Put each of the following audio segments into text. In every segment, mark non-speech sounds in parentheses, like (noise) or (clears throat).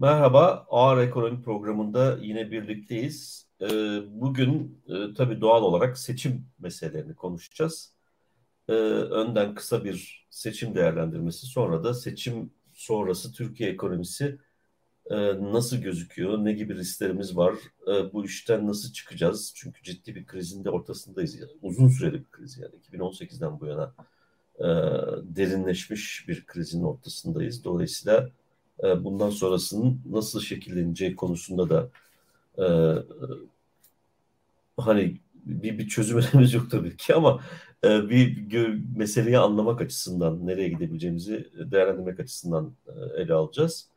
Merhaba, Ağır Ekonomi programında yine birlikteyiz. Ee, bugün e, tabii doğal olarak seçim meselelerini konuşacağız. Ee, önden kısa bir seçim değerlendirmesi, sonra da seçim sonrası Türkiye ekonomisi e, nasıl gözüküyor, ne gibi risklerimiz var, e, bu işten nasıl çıkacağız? Çünkü ciddi bir krizin de ortasındayız. Uzun süreli bir kriz yani 2018'den bu yana derinleşmiş bir krizin ortasındayız. Dolayısıyla e, bundan sonrasının nasıl şekilleneceği konusunda da e, hani bir, bir çözüm önerimiz yok tabii ki ama e, bir meseleyi anlamak açısından nereye gidebileceğimizi değerlendirmek açısından e, ele alacağız.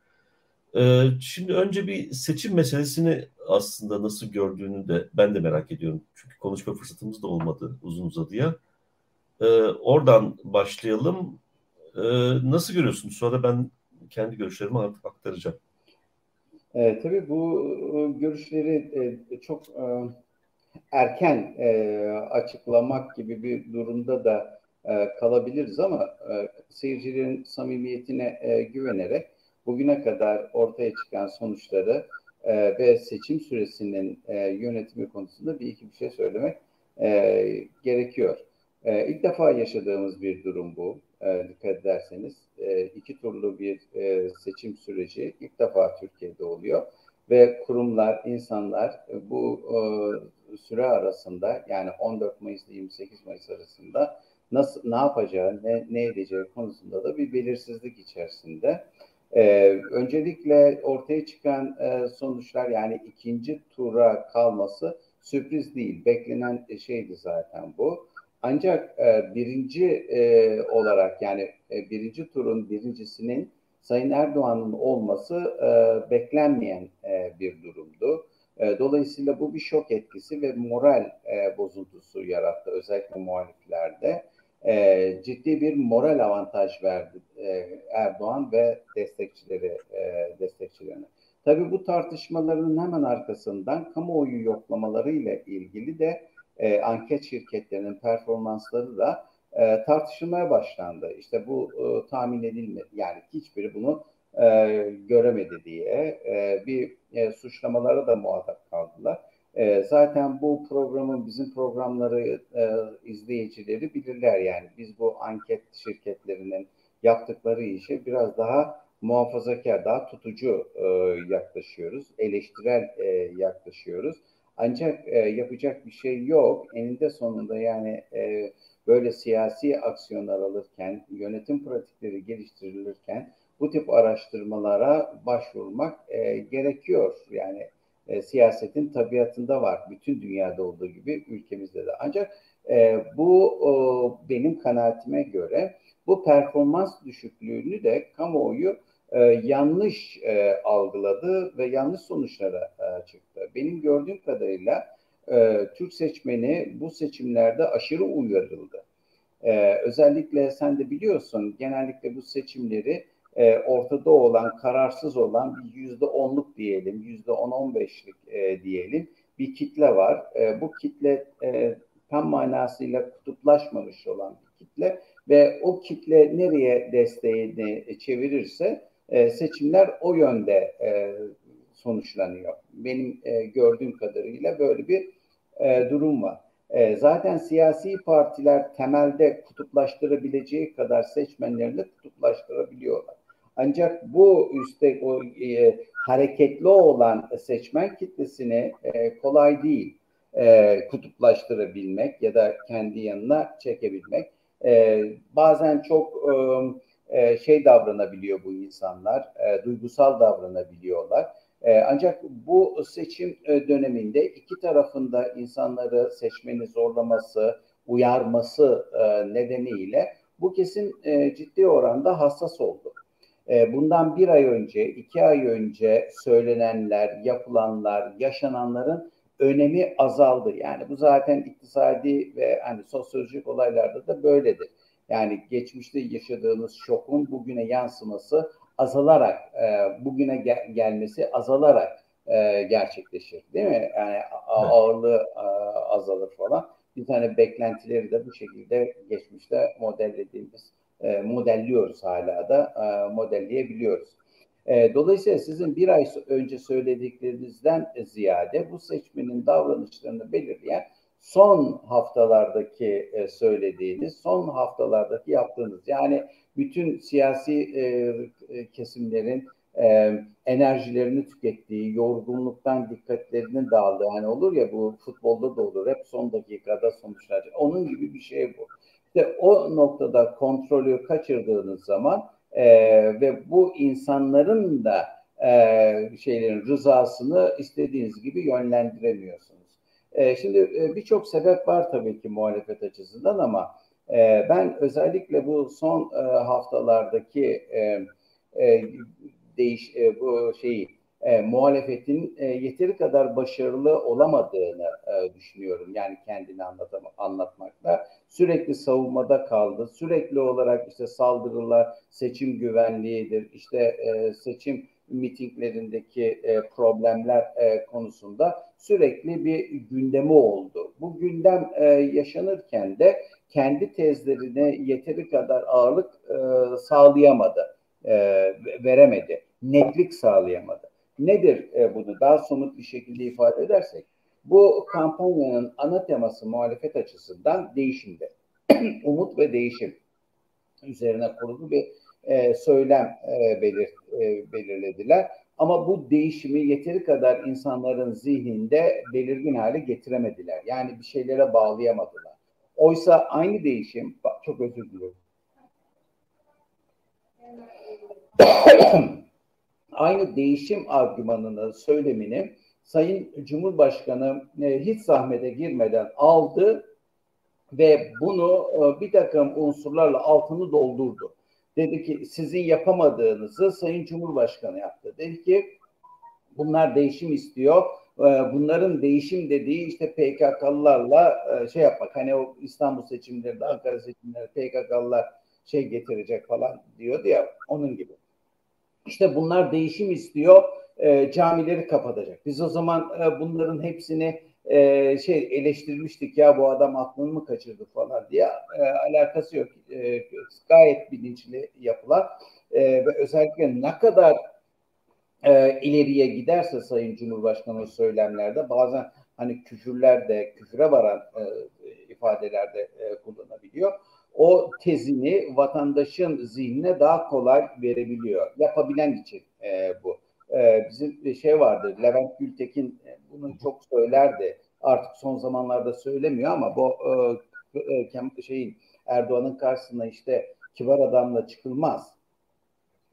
E, şimdi önce bir seçim meselesini aslında nasıl gördüğünü de ben de merak ediyorum. Çünkü konuşma fırsatımız da olmadı uzun uzadıya. E, oradan başlayalım. E, nasıl görüyorsun? Sonra ben kendi görüşlerimi artık aktaracağım. E, tabii bu e, görüşleri e, çok e, erken e, açıklamak gibi bir durumda da e, kalabiliriz ama e, seyircilerin samimiyetine e, güvenerek bugüne kadar ortaya çıkan sonuçları e, ve seçim süresinin e, yönetimi konusunda bir iki bir şey söylemek e, gerekiyor. E, ilk defa yaşadığımız bir durum bu. E, dikkat ederseniz e, iki turlu bir e, seçim süreci ilk defa Türkiye'de oluyor ve kurumlar, insanlar bu süre arasında yani 14 Mayıs ile 28 Mayıs arasında nasıl ne yapacağı, ne, ne edeceği konusunda da bir belirsizlik içerisinde. Öncelikle ortaya çıkan sonuçlar yani ikinci tura kalması sürpriz değil. Beklenen şeydi zaten bu. Ancak e, birinci e, olarak yani e, birinci turun birincisinin Sayın Erdoğan'ın olması e, beklenmeyen e, bir durumdu. E, dolayısıyla bu bir şok etkisi ve moral e, bozuntusu yarattı özellikle muhaliflerde. E, ciddi bir moral avantaj verdi e, Erdoğan ve destekçileri e, destekçilerine. Tabii bu tartışmaların hemen arkasından kamuoyu yoklamaları ile ilgili de e, anket şirketlerinin performansları da e, tartışılmaya başlandı. İşte bu e, tahmin edilmedi. Yani hiçbiri bunu e, göremedi diye e, bir e, suçlamalara da muhatap kaldılar. E, zaten bu programın bizim programları e, izleyicileri bilirler yani biz bu anket şirketlerinin yaptıkları işe biraz daha muhafazakar, daha tutucu e, yaklaşıyoruz, eleştirel e, yaklaşıyoruz. Ancak e, yapacak bir şey yok. Eninde sonunda yani e, böyle siyasi aksiyonlar alırken, yönetim pratikleri geliştirilirken bu tip araştırmalara başvurmak e, gerekiyor. Yani e, siyasetin tabiatında var. Bütün dünyada olduğu gibi ülkemizde de. Ancak e, bu o, benim kanaatime göre bu performans düşüklüğünü de kamuoyu e, yanlış e, algıladı ve yanlış sonuçlara e, çıktı. Benim gördüğüm kadarıyla e, Türk seçmeni bu seçimlerde aşırı uyarıldı. E, özellikle sen de biliyorsun genellikle bu seçimleri e, ortada olan, kararsız olan bir yüzde onluk diyelim, yüzde on on beşlik e, diyelim bir kitle var. E, bu kitle e, tam manasıyla kutuplaşmamış olan bir kitle ve o kitle nereye desteğini çevirirse e, seçimler o yönde e, sonuçlanıyor. Benim e, gördüğüm kadarıyla böyle bir durum var. Zaten siyasi partiler temelde kutuplaştırabileceği kadar seçmenlerini kutuplaştırabiliyorlar. Ancak bu üstte o e, hareketli olan seçmen kitlesini e, kolay değil e, kutuplaştırabilmek ya da kendi yanına çekebilmek. E, bazen çok e, e, şey davranabiliyor bu insanlar, e, duygusal davranabiliyorlar. E, ancak bu seçim döneminde iki tarafında insanları seçmeni zorlaması, uyarması nedeniyle bu kesim ciddi oranda hassas oldu. Bundan bir ay önce, iki ay önce söylenenler, yapılanlar, yaşananların önemi azaldı. Yani bu zaten iktisadi ve hani sosyolojik olaylarda da böyledir. Yani geçmişte yaşadığınız şokun bugüne yansıması azalarak, e, bugüne gel- gelmesi azalarak e, gerçekleşir. Değil mi? Yani ağırlığı e, azalır falan. Bir tane beklentileri de bu şekilde geçmişte modellediğimiz, e, modelliyoruz hala da e, modelleyebiliyoruz. E, dolayısıyla sizin bir ay önce söylediklerinizden ziyade bu seçmenin davranışlarını belirleyen son haftalardaki e, söylediğiniz, son haftalardaki yaptığınız yani bütün siyasi e, e kesimlerin enerjilerini tükettiği, yorgunluktan dikkatlerinin dağıldığı hani olur ya bu futbolda da olur hep son dakikada sonuçlar. Onun gibi bir şey bu. İşte o noktada kontrolü kaçırdığınız zaman e, ve bu insanların da e, şeylerin rızasını istediğiniz gibi yönlendiremiyorsunuz. E, şimdi e, birçok sebep var tabii ki muhalefet açısından ama e, ben özellikle bu son e, haftalardaki değiş bu şeyi e, muhalefetin yeteri kadar başarılı olamadığını düşünüyorum. Yani kendini anlatam anlatmakla sürekli savunmada kaldı. Sürekli olarak işte saldırılar, seçim güvenliğidir, işte e, seçim mitinglerindeki problemler konusunda sürekli bir gündemi oldu. Bu gündem e, yaşanırken de kendi tezlerine yeteri kadar ağırlık e, sağlayamadı, e, veremedi, netlik sağlayamadı. Nedir e, bunu daha somut bir şekilde ifade edersek? Bu kampanyanın ana teması muhalefet açısından değişimde. (clears throat) Umut ve değişim üzerine kurulu bir e, söylem e, belir, e, belirlediler. Ama bu değişimi yeteri kadar insanların zihninde belirgin hale getiremediler. Yani bir şeylere bağlayamadılar. Oysa aynı değişim, bak çok özür diliyorum. (coughs) aynı değişim argümanını, söylemini Sayın Cumhurbaşkanı e, hiç zahmete girmeden aldı ve bunu e, bir takım unsurlarla altını doldurdu. Dedi ki sizin yapamadığınızı Sayın Cumhurbaşkanı yaptı. Dedi ki bunlar değişim istiyor. E, bunların değişim dediği işte PKK'lılarla e, şey yapmak. Hani o İstanbul seçimlerinde, Ankara seçimlerinde PKK'lılar şey getirecek falan diyordu ya onun gibi. İşte bunlar değişim istiyor, e, camileri kapatacak. Biz o zaman e, bunların hepsini e, şey eleştirmiştik ya bu adam aklını mı kaçırdı falan diye e, alakası yok. E, gayet bilinçli yapılan e, ve özellikle ne kadar e, ileriye giderse Sayın Cumhurbaşkanı söylemlerde bazen hani küfürler de varan e, ifadelerde e, kullanabiliyor o tezini vatandaşın zihnine daha kolay verebiliyor. Yapabilen için e, bu. E, bizim bir şey vardı, Levent Gültekin e, bunu çok söylerdi. Artık son zamanlarda söylemiyor ama bu e, e, şeyin Erdoğan'ın karşısına işte kibar adamla çıkılmaz.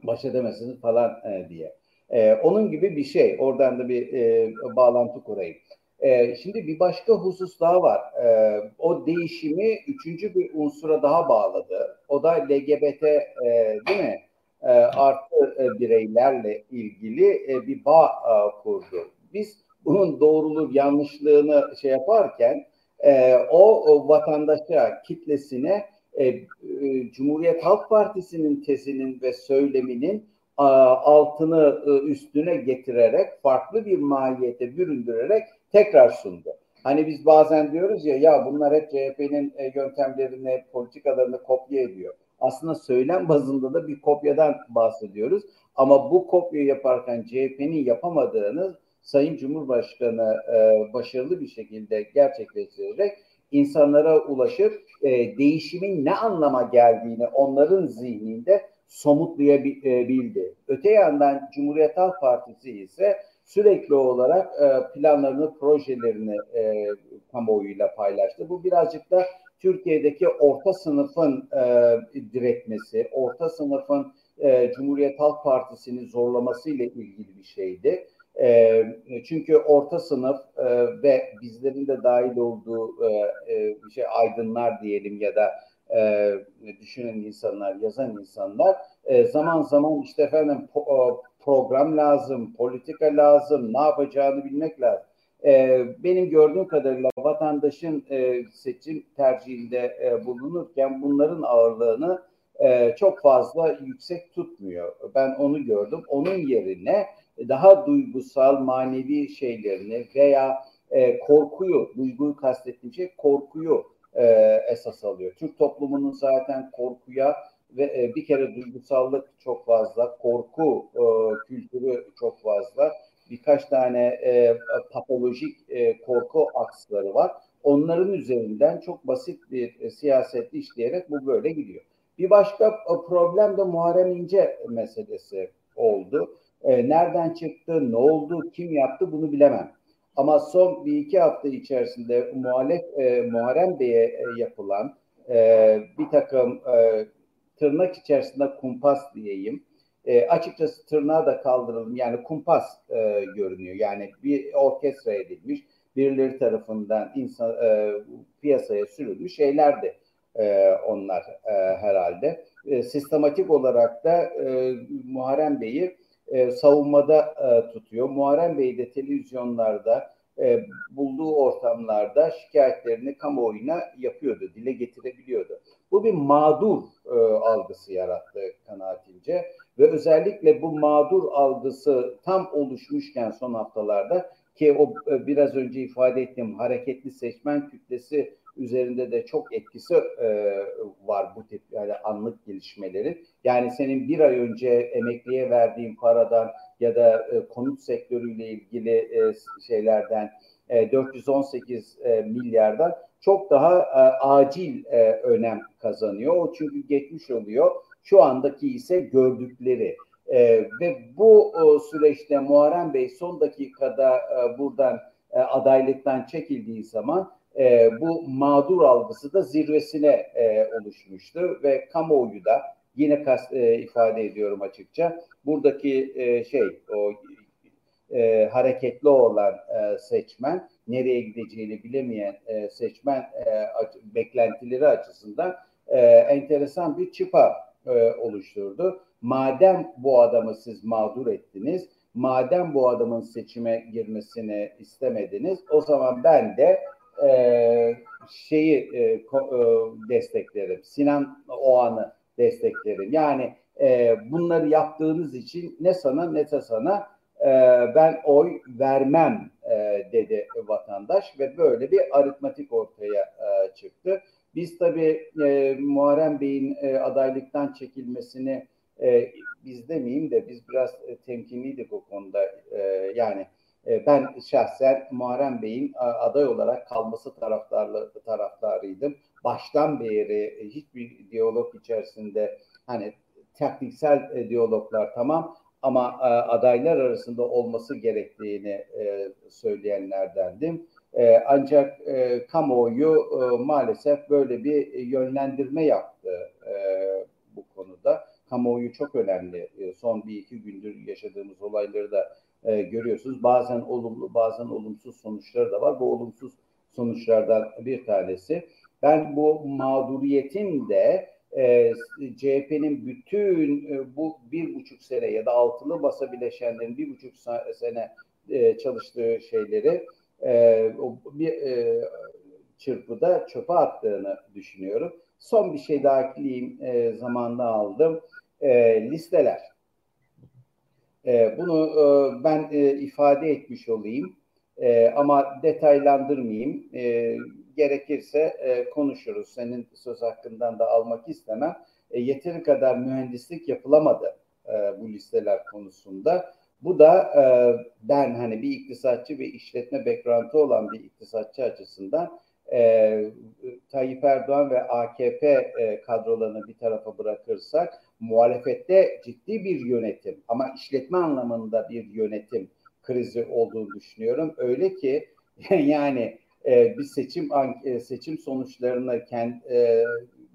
Baş edemezsiniz falan e, diye. E, onun gibi bir şey. Oradan da bir e, bağlantı kurayım. E, şimdi bir başka husus daha var. E, o değişimi üçüncü bir unsura daha bağladı. O da LGBT e, değil mi? E, artı e, bireylerle ilgili e, bir bağ e, kurdu. Biz bunun doğruluk yanlışlığını şey yaparken e, o, o vatandaşa kitlesine e, e, Cumhuriyet Halk Partisi'nin tezinin ve söyleminin altını e, üstüne getirerek farklı bir maliyete büründürerek tekrar sundu. Hani biz bazen diyoruz ya ya bunlar hep CHP'nin e, yöntemlerini, politikalarını kopya ediyor. Aslında söylem bazında da bir kopyadan bahsediyoruz. Ama bu kopya yaparken CHP'nin yapamadığını Sayın Cumhurbaşkanı e, başarılı bir şekilde gerçekleştirerek insanlara ulaşıp e, değişimin ne anlama geldiğini onların zihninde somutlayabildi. Öte yandan Cumhuriyet Halk Partisi ise sürekli olarak e, planlarını, projelerini e, kamuoyuyla paylaştı. Bu birazcık da Türkiye'deki orta sınıfın e, diretmesi, orta sınıfın e, Cumhuriyet Halk Partisi'ni zorlaması ile ilgili bir şeydi. E, çünkü orta sınıf e, ve bizlerin de dahil olduğu e, e, şey aydınlar diyelim ya da e, düşünen insanlar, yazan insanlar e, zaman zaman işte efendim po, program lazım, politika lazım, ne yapacağını bilmek lazım. E, benim gördüğüm kadarıyla vatandaşın e, seçim tercihinde e, bulunurken bunların ağırlığını e, çok fazla yüksek tutmuyor. Ben onu gördüm. Onun yerine daha duygusal, manevi şeylerini veya e, korkuyu, duyguyu kastettiğim şey korkuyu e, esas alıyor. Türk toplumunun zaten korkuya ve e, bir kere duygusallık çok fazla, korku e, kültürü çok fazla, birkaç tane e, patolojik e, korku aksları var. Onların üzerinden çok basit bir e, siyaset işleyerek bu böyle gidiyor. Bir başka e, problem de Muharrem İnce meselesi oldu. E, nereden çıktı, ne oldu, kim yaptı bunu bilemem. Ama son bir iki hafta içerisinde muhalef e, Muharrem Bey'e e, yapılan e, bir takım e, tırnak içerisinde kumpas diyeyim. E, açıkçası tırnağı da kaldıralım. Yani kumpas e, görünüyor. Yani bir orkestra edilmiş, birileri tarafından insan e, piyasaya sürülmüş şeylerdi e, onlar e, herhalde. E, sistematik olarak da e, Muharrem Bey'i e, savunmada e, tutuyor. Muharrem Bey de televizyonlarda e, bulduğu ortamlarda şikayetlerini kamuoyuna yapıyordu, dile getirebiliyordu. Bu bir mağdur e, algısı yarattı kanaatimce ve özellikle bu mağdur algısı tam oluşmuşken son haftalarda ki o e, biraz önce ifade ettiğim hareketli seçmen kütlesi üzerinde de çok etkisi e, var bu tip yani anlık gelişmelerin. Yani senin bir ay önce emekliye verdiğin paradan ya da e, konut sektörüyle ilgili e, şeylerden e, 418 e, milyardan çok daha e, acil e, önem kazanıyor. O çünkü geçmiş oluyor. Şu andaki ise gördükleri. E, ve bu o, süreçte Muharrem Bey son dakikada e, buradan e, adaylıktan çekildiği zaman e, bu mağdur algısı da zirvesine e, oluşmuştu ve kamuoyu da yine kas, e, ifade ediyorum açıkça buradaki e, şey o e, hareketli olan e, seçmen nereye gideceğini bilemeyen e, seçmen e, beklentileri açısından e, enteresan bir çıpa e, oluşturdu. Madem bu adamı siz mağdur ettiniz, madem bu adamın seçime girmesini istemediniz, o zaman ben de e, şeyi e, ko, e, desteklerim. Sinan Oğan'ı desteklerim. Yani e, bunları yaptığınız için ne sana ne de sana e, ben oy vermem e, dedi vatandaş ve böyle bir aritmatik ortaya e, çıktı. Biz tabii e, Muharrem Bey'in e, adaylıktan çekilmesini e, biz demeyeyim de biz biraz e, temkinliydik o konuda. E, yani e, ben şahsen Muharrem Bey'in aday olarak kalması taraftarlı taraftarıydım. Baştan beri e, hiçbir diyalog içerisinde hani taktiksel e, diyaloglar tamam ama adaylar arasında olması gerektiğini söyleyenlerdendim. Ancak kamuoyu maalesef böyle bir yönlendirme yaptı bu konuda. Kamuoyu çok önemli. Son bir iki gündür yaşadığımız olayları da e, görüyorsunuz. Bazen olumlu bazen olumsuz sonuçları da var. Bu olumsuz sonuçlardan bir tanesi. Ben bu mağduriyetin de e, CHP'nin bütün e, bu bir buçuk sene ya da altılı masa bileşenlerin bir buçuk sene e, çalıştığı şeyleri e, bir e, çırpıda çöpe attığını düşünüyorum. Son bir şey daha ekleyeyim e, zamanla aldım. E, listeler. E, bunu e, ben e, ifade etmiş olayım e, ama detaylandırmayayım. E, gerekirse e, konuşuruz. Senin söz hakkından da almak istemem. E, yeteri kadar mühendislik yapılamadı e, bu listeler konusunda. Bu da e, ben hani bir iktisatçı ve işletme background'ı olan bir iktisatçı açısından e, Tayyip Erdoğan ve AKP e, kadrolarını bir tarafa bırakırsak muhalefette ciddi bir yönetim ama işletme anlamında bir yönetim krizi olduğunu düşünüyorum. Öyle ki (laughs) yani e, bir seçim e, seçim sonuçlarını kend, e,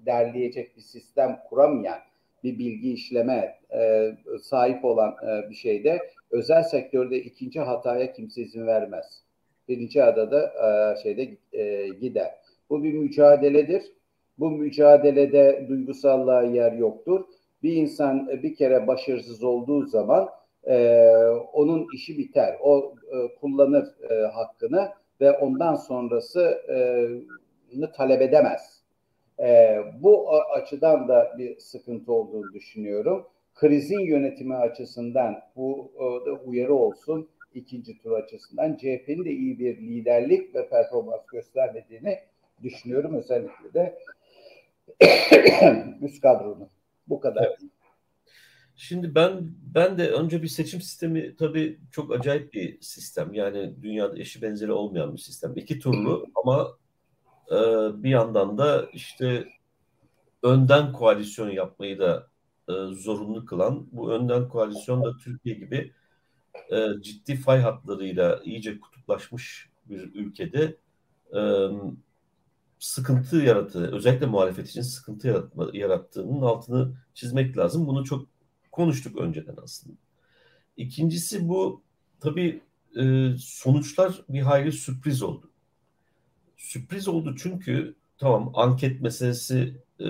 derleyecek bir sistem kuramayan bir bilgi işleme e, sahip olan e, bir şeyde özel sektörde ikinci hataya kimse izin vermez. Birinci adada e, şeyde e, gider. Bu bir mücadeledir. Bu mücadelede duygusallığa yer yoktur bir insan e, bir kere başarısız olduğu zaman e, onun işi biter. O e, kullanır e, hakkını ve ondan sonrasını talep edemez. E, bu açıdan da bir sıkıntı olduğunu düşünüyorum. Krizin yönetimi açısından bu e, da uyarı olsun ikinci tur açısından CHP'nin de iyi bir liderlik ve performans göstermediğini düşünüyorum özellikle de (coughs) üst kadronun. Bu kadar. Evet. Şimdi ben ben de önce bir seçim sistemi tabii çok acayip bir sistem. Yani dünyada eşi benzeri olmayan bir sistem. İki turlu ama e, bir yandan da işte önden koalisyon yapmayı da e, zorunlu kılan bu önden koalisyon da Türkiye gibi e, ciddi fay hatlarıyla iyice kutuplaşmış bir ülkede e, sıkıntı yarattığı, özellikle muhalefet için sıkıntı yaratma, yarattığının altını çizmek lazım. Bunu çok konuştuk önceden aslında. İkincisi bu tabii e, sonuçlar bir hayli sürpriz oldu. Sürpriz oldu çünkü tamam anket meselesi e,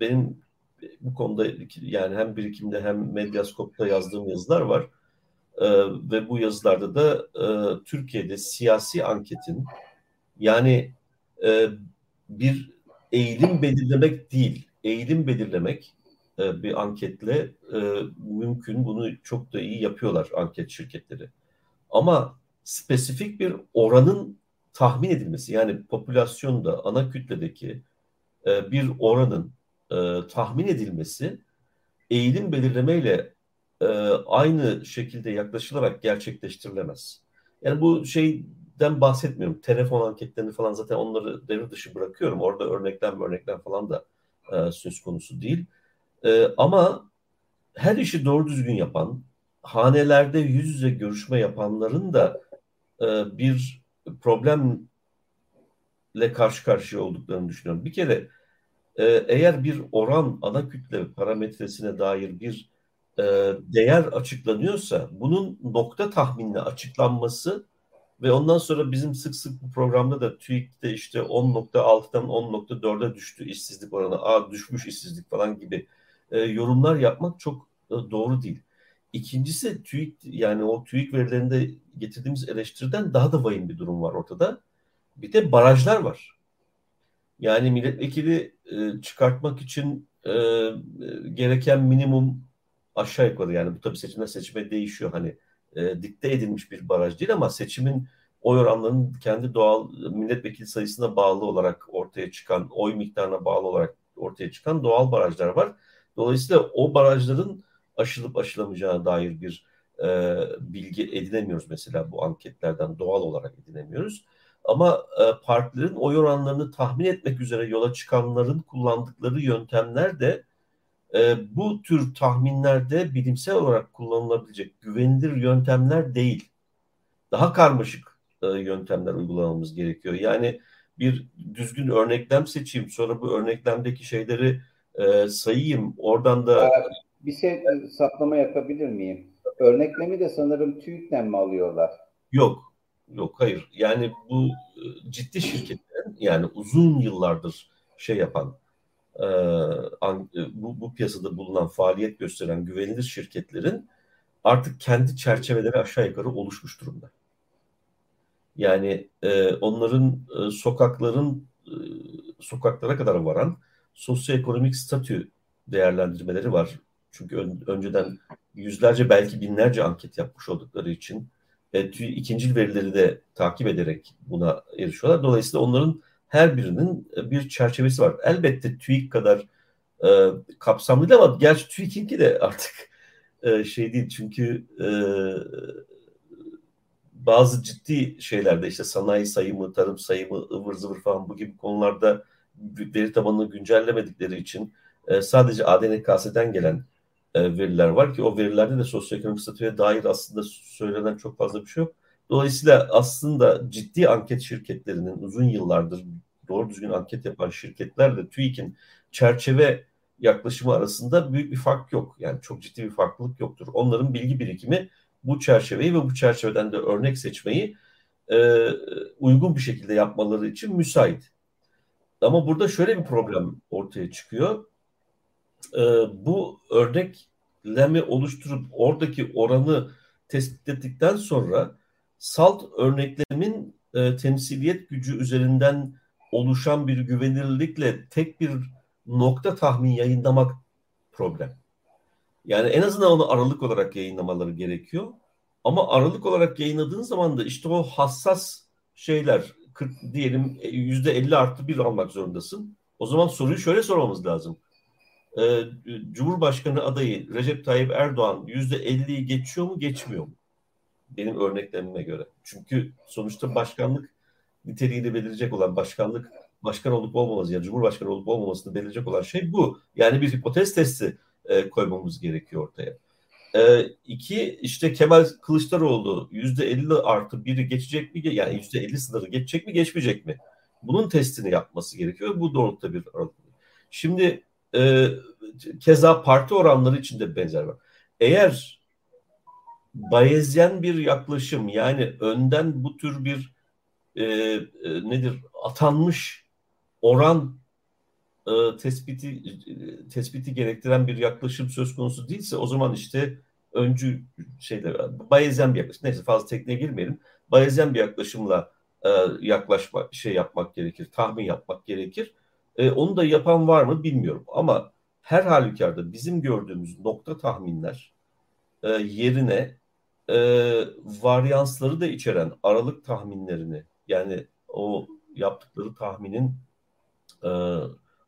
benim bu konuda yani hem birikimde hem medyaskopta yazdığım yazılar var. E, ve bu yazılarda da e, Türkiye'de siyasi anketin yani e, bir eğilim belirlemek değil, eğilim belirlemek e, bir anketle e, mümkün. Bunu çok da iyi yapıyorlar anket şirketleri. Ama spesifik bir oranın tahmin edilmesi yani popülasyonda ana kütledeki e, bir oranın e, tahmin edilmesi eğilim belirlemeyle e, aynı şekilde yaklaşılarak gerçekleştirilemez. Yani bu şeyden bahsetmiyorum. Telefon anketlerini falan zaten onları devre dışı bırakıyorum. Orada örneklem örneklem falan da e, söz konusu değil. E, ama her işi doğru düzgün yapan, hanelerde yüz yüze görüşme yapanların da e, bir problemle karşı karşıya olduklarını düşünüyorum. Bir kere e, eğer bir oran ana kütle parametresine dair bir e, değer açıklanıyorsa bunun nokta tahminle açıklanması ve ondan sonra bizim sık sık bu programda da TÜİK'te işte 10.6'dan 10.4'e düştü işsizlik oranı, a düşmüş işsizlik falan gibi e, yorumlar yapmak çok e, doğru değil. İkincisi TÜİK yani o TÜİK verilerinde getirdiğimiz eleştiriden daha da vahim bir durum var ortada. Bir de barajlar var. Yani milletvekili e, çıkartmak için e, gereken minimum aşağı yukarı yani bu tabii seçimden seçime değişiyor. Hani e, dikte edilmiş bir baraj değil ama seçimin oy oranlarının kendi doğal milletvekili sayısına bağlı olarak ortaya çıkan, oy miktarına bağlı olarak ortaya çıkan doğal barajlar var. Dolayısıyla o barajların aşılıp aşılamayacağına dair bir e, bilgi edinemiyoruz mesela bu anketlerden doğal olarak edinemiyoruz. Ama e, partilerin oy oranlarını tahmin etmek üzere yola çıkanların kullandıkları yöntemler de e, bu tür tahminlerde bilimsel olarak kullanılabilecek güvenilir yöntemler değil. Daha karmaşık e, yöntemler uygulamamız gerekiyor. Yani bir düzgün örneklem seçeyim, sonra bu örneklemdeki şeyleri e, sayayım, oradan da... Bir şey saplama yapabilir miyim? Örneklemi de sanırım TÜİK'ten mi alıyorlar? Yok, yok hayır. Yani bu e, ciddi şirketlerin yani uzun yıllardır şey yapan, e, e, bu, bu piyasada bulunan faaliyet gösteren güvenilir şirketlerin artık kendi çerçeveleri aşağı yukarı oluşmuş durumda. Yani e, onların e, sokakların e, sokaklara kadar varan sosyoekonomik statü değerlendirmeleri var. Çünkü ön, önceden yüzlerce belki binlerce anket yapmış oldukları için e, ikinci verileri de takip ederek buna erişiyorlar. Dolayısıyla onların her birinin e, bir çerçevesi var. Elbette TÜİK kadar e, kapsamlı değil ama gerçi TÜİK'inki de artık e, şey değil. Çünkü e, bazı ciddi şeylerde işte sanayi sayımı, tarım sayımı, ıvır zıvır falan bu gibi konularda veri tabanını güncellemedikleri için e, sadece ADNKS'den gelen e, veriler var ki o verilerde de sosyoekonomik statüye dair aslında söylenen çok fazla bir şey yok. Dolayısıyla aslında ciddi anket şirketlerinin uzun yıllardır doğru düzgün anket yapan şirketlerle TÜİK'in çerçeve yaklaşımı arasında büyük bir fark yok. Yani çok ciddi bir farklılık yoktur. Onların bilgi birikimi bu çerçeveyi ve bu çerçeveden de örnek seçmeyi e, uygun bir şekilde yapmaları için müsait. Ama burada şöyle bir problem ortaya çıkıyor. E, bu örneklemi oluşturup oradaki oranı tespit ettikten sonra salt örneklemin e, temsiliyet gücü üzerinden oluşan bir güvenilirlikle tek bir nokta tahmin yayınlamak problem. Yani en azından onu aralık olarak yayınlamaları gerekiyor. Ama aralık olarak yayınladığın zaman da işte o hassas şeyler 40 diyelim yüzde 50 artı bir almak zorundasın. O zaman soruyu şöyle sormamız lazım. E, Cumhurbaşkanı adayı Recep Tayyip Erdoğan yüzde 50'yi geçiyor mu geçmiyor mu? Benim örneklemime göre. Çünkü sonuçta başkanlık niteliğini belirleyecek olan başkanlık başkan olup olmaması yani Cumhurbaşkanı olup olmamasını belirleyecek olan şey bu. Yani bir hipotez testi e, koymamız gerekiyor ortaya. E, iki işte Kemal Kılıçdaroğlu yüzde elli artı biri geçecek mi? Yani yüzde elli sınırı geçecek mi geçmeyecek mi? Bunun testini yapması gerekiyor. Bu doğrultuda bir aralık. Şimdi e, keza parti oranları için de benzer var. Eğer Bayezyen bir yaklaşım yani önden bu tür bir e, e, nedir atanmış oran e, tespiti e, tespiti gerektiren bir yaklaşım söz konusu değilse o zaman işte öncü şeyler Bayezyen bir yaklaşım. Neyse fazla tekniğe girmeyelim. Bayezyen bir yaklaşımla e, yaklaşma şey yapmak gerekir, tahmin yapmak gerekir. E, onu da yapan var mı bilmiyorum ama her halükarda bizim gördüğümüz nokta tahminler e, yerine e, varyansları da içeren aralık tahminlerini yani o yaptıkları tahminin e,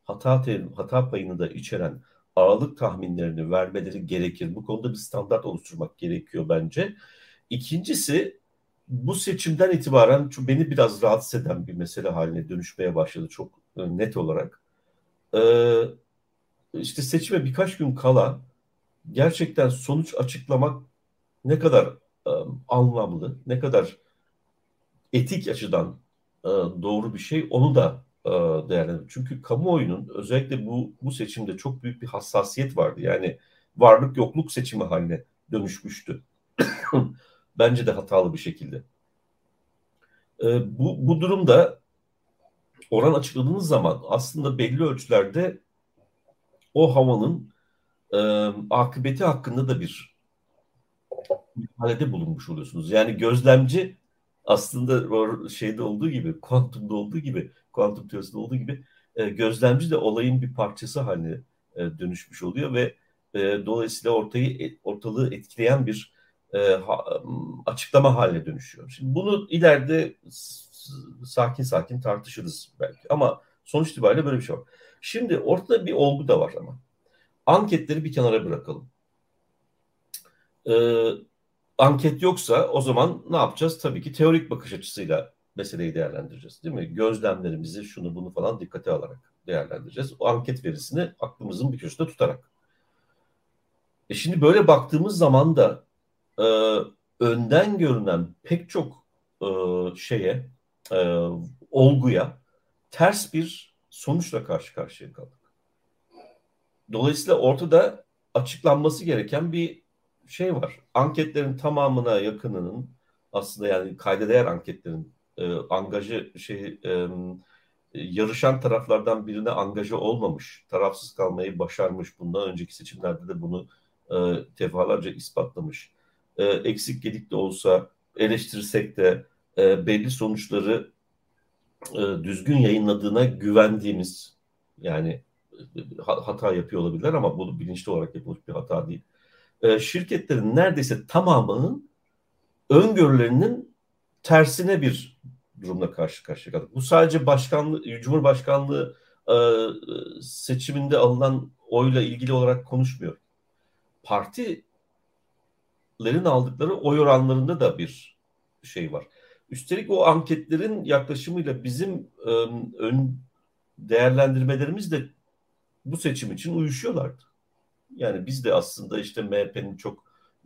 hata hata payını da içeren aralık tahminlerini vermeleri gerekir. Bu konuda bir standart oluşturmak gerekiyor bence. İkincisi bu seçimden itibaren şu beni biraz rahatsız eden bir mesele haline dönüşmeye başladı çok e, net olarak. Ee, işte seçime birkaç gün kala gerçekten sonuç açıklamak ne kadar e, anlamlı, ne kadar etik açıdan e, doğru bir şey onu da e, değerlendir. Çünkü kamuoyunun özellikle bu bu seçimde çok büyük bir hassasiyet vardı. Yani varlık yokluk seçimi haline dönüşmüştü. Bence de hatalı bir şekilde. E, bu, bu durumda oran açıkladığınız zaman aslında belli ölçülerde o havanın e, akıbeti hakkında da bir müdahalede bulunmuş oluyorsunuz. Yani gözlemci aslında şeyde olduğu gibi, (laughs) kuantumda olduğu gibi, kuantum teorisinde olduğu gibi e, gözlemci de olayın bir parçası haline e, dönüşmüş oluyor ve e, dolayısıyla ortayı e, ortalığı etkileyen bir e, ha, açıklama haline dönüşüyor. Şimdi bunu ileride sakin sakin tartışırız belki ama sonuç itibariyle böyle bir şey var. Şimdi ortada bir olgu da var ama. Anketleri bir kenara bırakalım. Ee, anket yoksa o zaman ne yapacağız? Tabii ki teorik bakış açısıyla meseleyi değerlendireceğiz. Değil mi? Gözlemlerimizi şunu bunu falan dikkate alarak değerlendireceğiz. O anket verisini aklımızın bir köşesinde tutarak. E şimdi böyle baktığımız zaman da e, önden görünen pek çok e, şeye, e, olguya ters bir sonuçla karşı karşıya kaldık. Dolayısıyla ortada açıklanması gereken bir şey var. Anketlerin tamamına yakınının aslında yani kayda değer anketlerin e, angajı şey e, yarışan taraflardan birine angaja olmamış, tarafsız kalmayı başarmış. Bundan önceki seçimlerde de bunu e, defalarca ispatlamış. E, eksik gedik de olsa eleştirsek de e, belli sonuçları e, düzgün yayınladığına güvendiğimiz yani e, hata yapıyor olabilirler ama bu bilinçli olarak yapılmış bir hata değil. E, şirketlerin neredeyse tamamının öngörülerinin tersine bir durumla karşı karşıya kaldık. Bu sadece başkanlığı, Cumhurbaşkanlığı e, seçiminde alınan oyla ilgili olarak konuşmuyor. Partilerin aldıkları oy oranlarında da bir şey var. Üstelik o anketlerin yaklaşımıyla bizim e, ön değerlendirmelerimiz de bu seçim için uyuşuyorlardı. Yani biz de aslında işte MHP'nin çok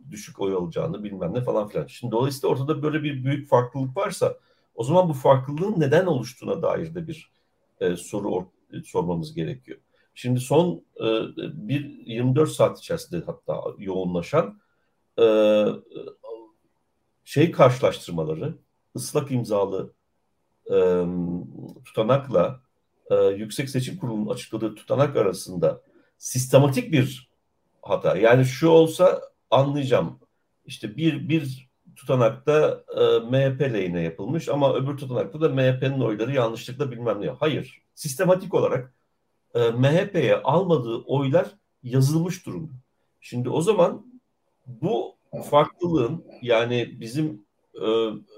düşük oy alacağını bilmem ne falan filan. Şimdi dolayısıyla ortada böyle bir büyük farklılık varsa o zaman bu farklılığın neden oluştuğuna dair de bir e, soru or- sormamız gerekiyor. Şimdi son e, bir 24 saat içerisinde hatta yoğunlaşan e, şey karşılaştırmaları ıslak imzalı e, tutanakla e, Yüksek Seçim Kurulu'nun açıkladığı tutanak arasında sistematik bir hata. Yani şu olsa anlayacağım. İşte bir bir tutanakta e, MHP lehine yapılmış ama öbür tutanakta da MHP'nin oyları yanlışlıkla bilmem ne. Hayır. Sistematik olarak e, MHP'ye almadığı oylar yazılmış durumda. Şimdi o zaman bu farklılığın yani bizim e,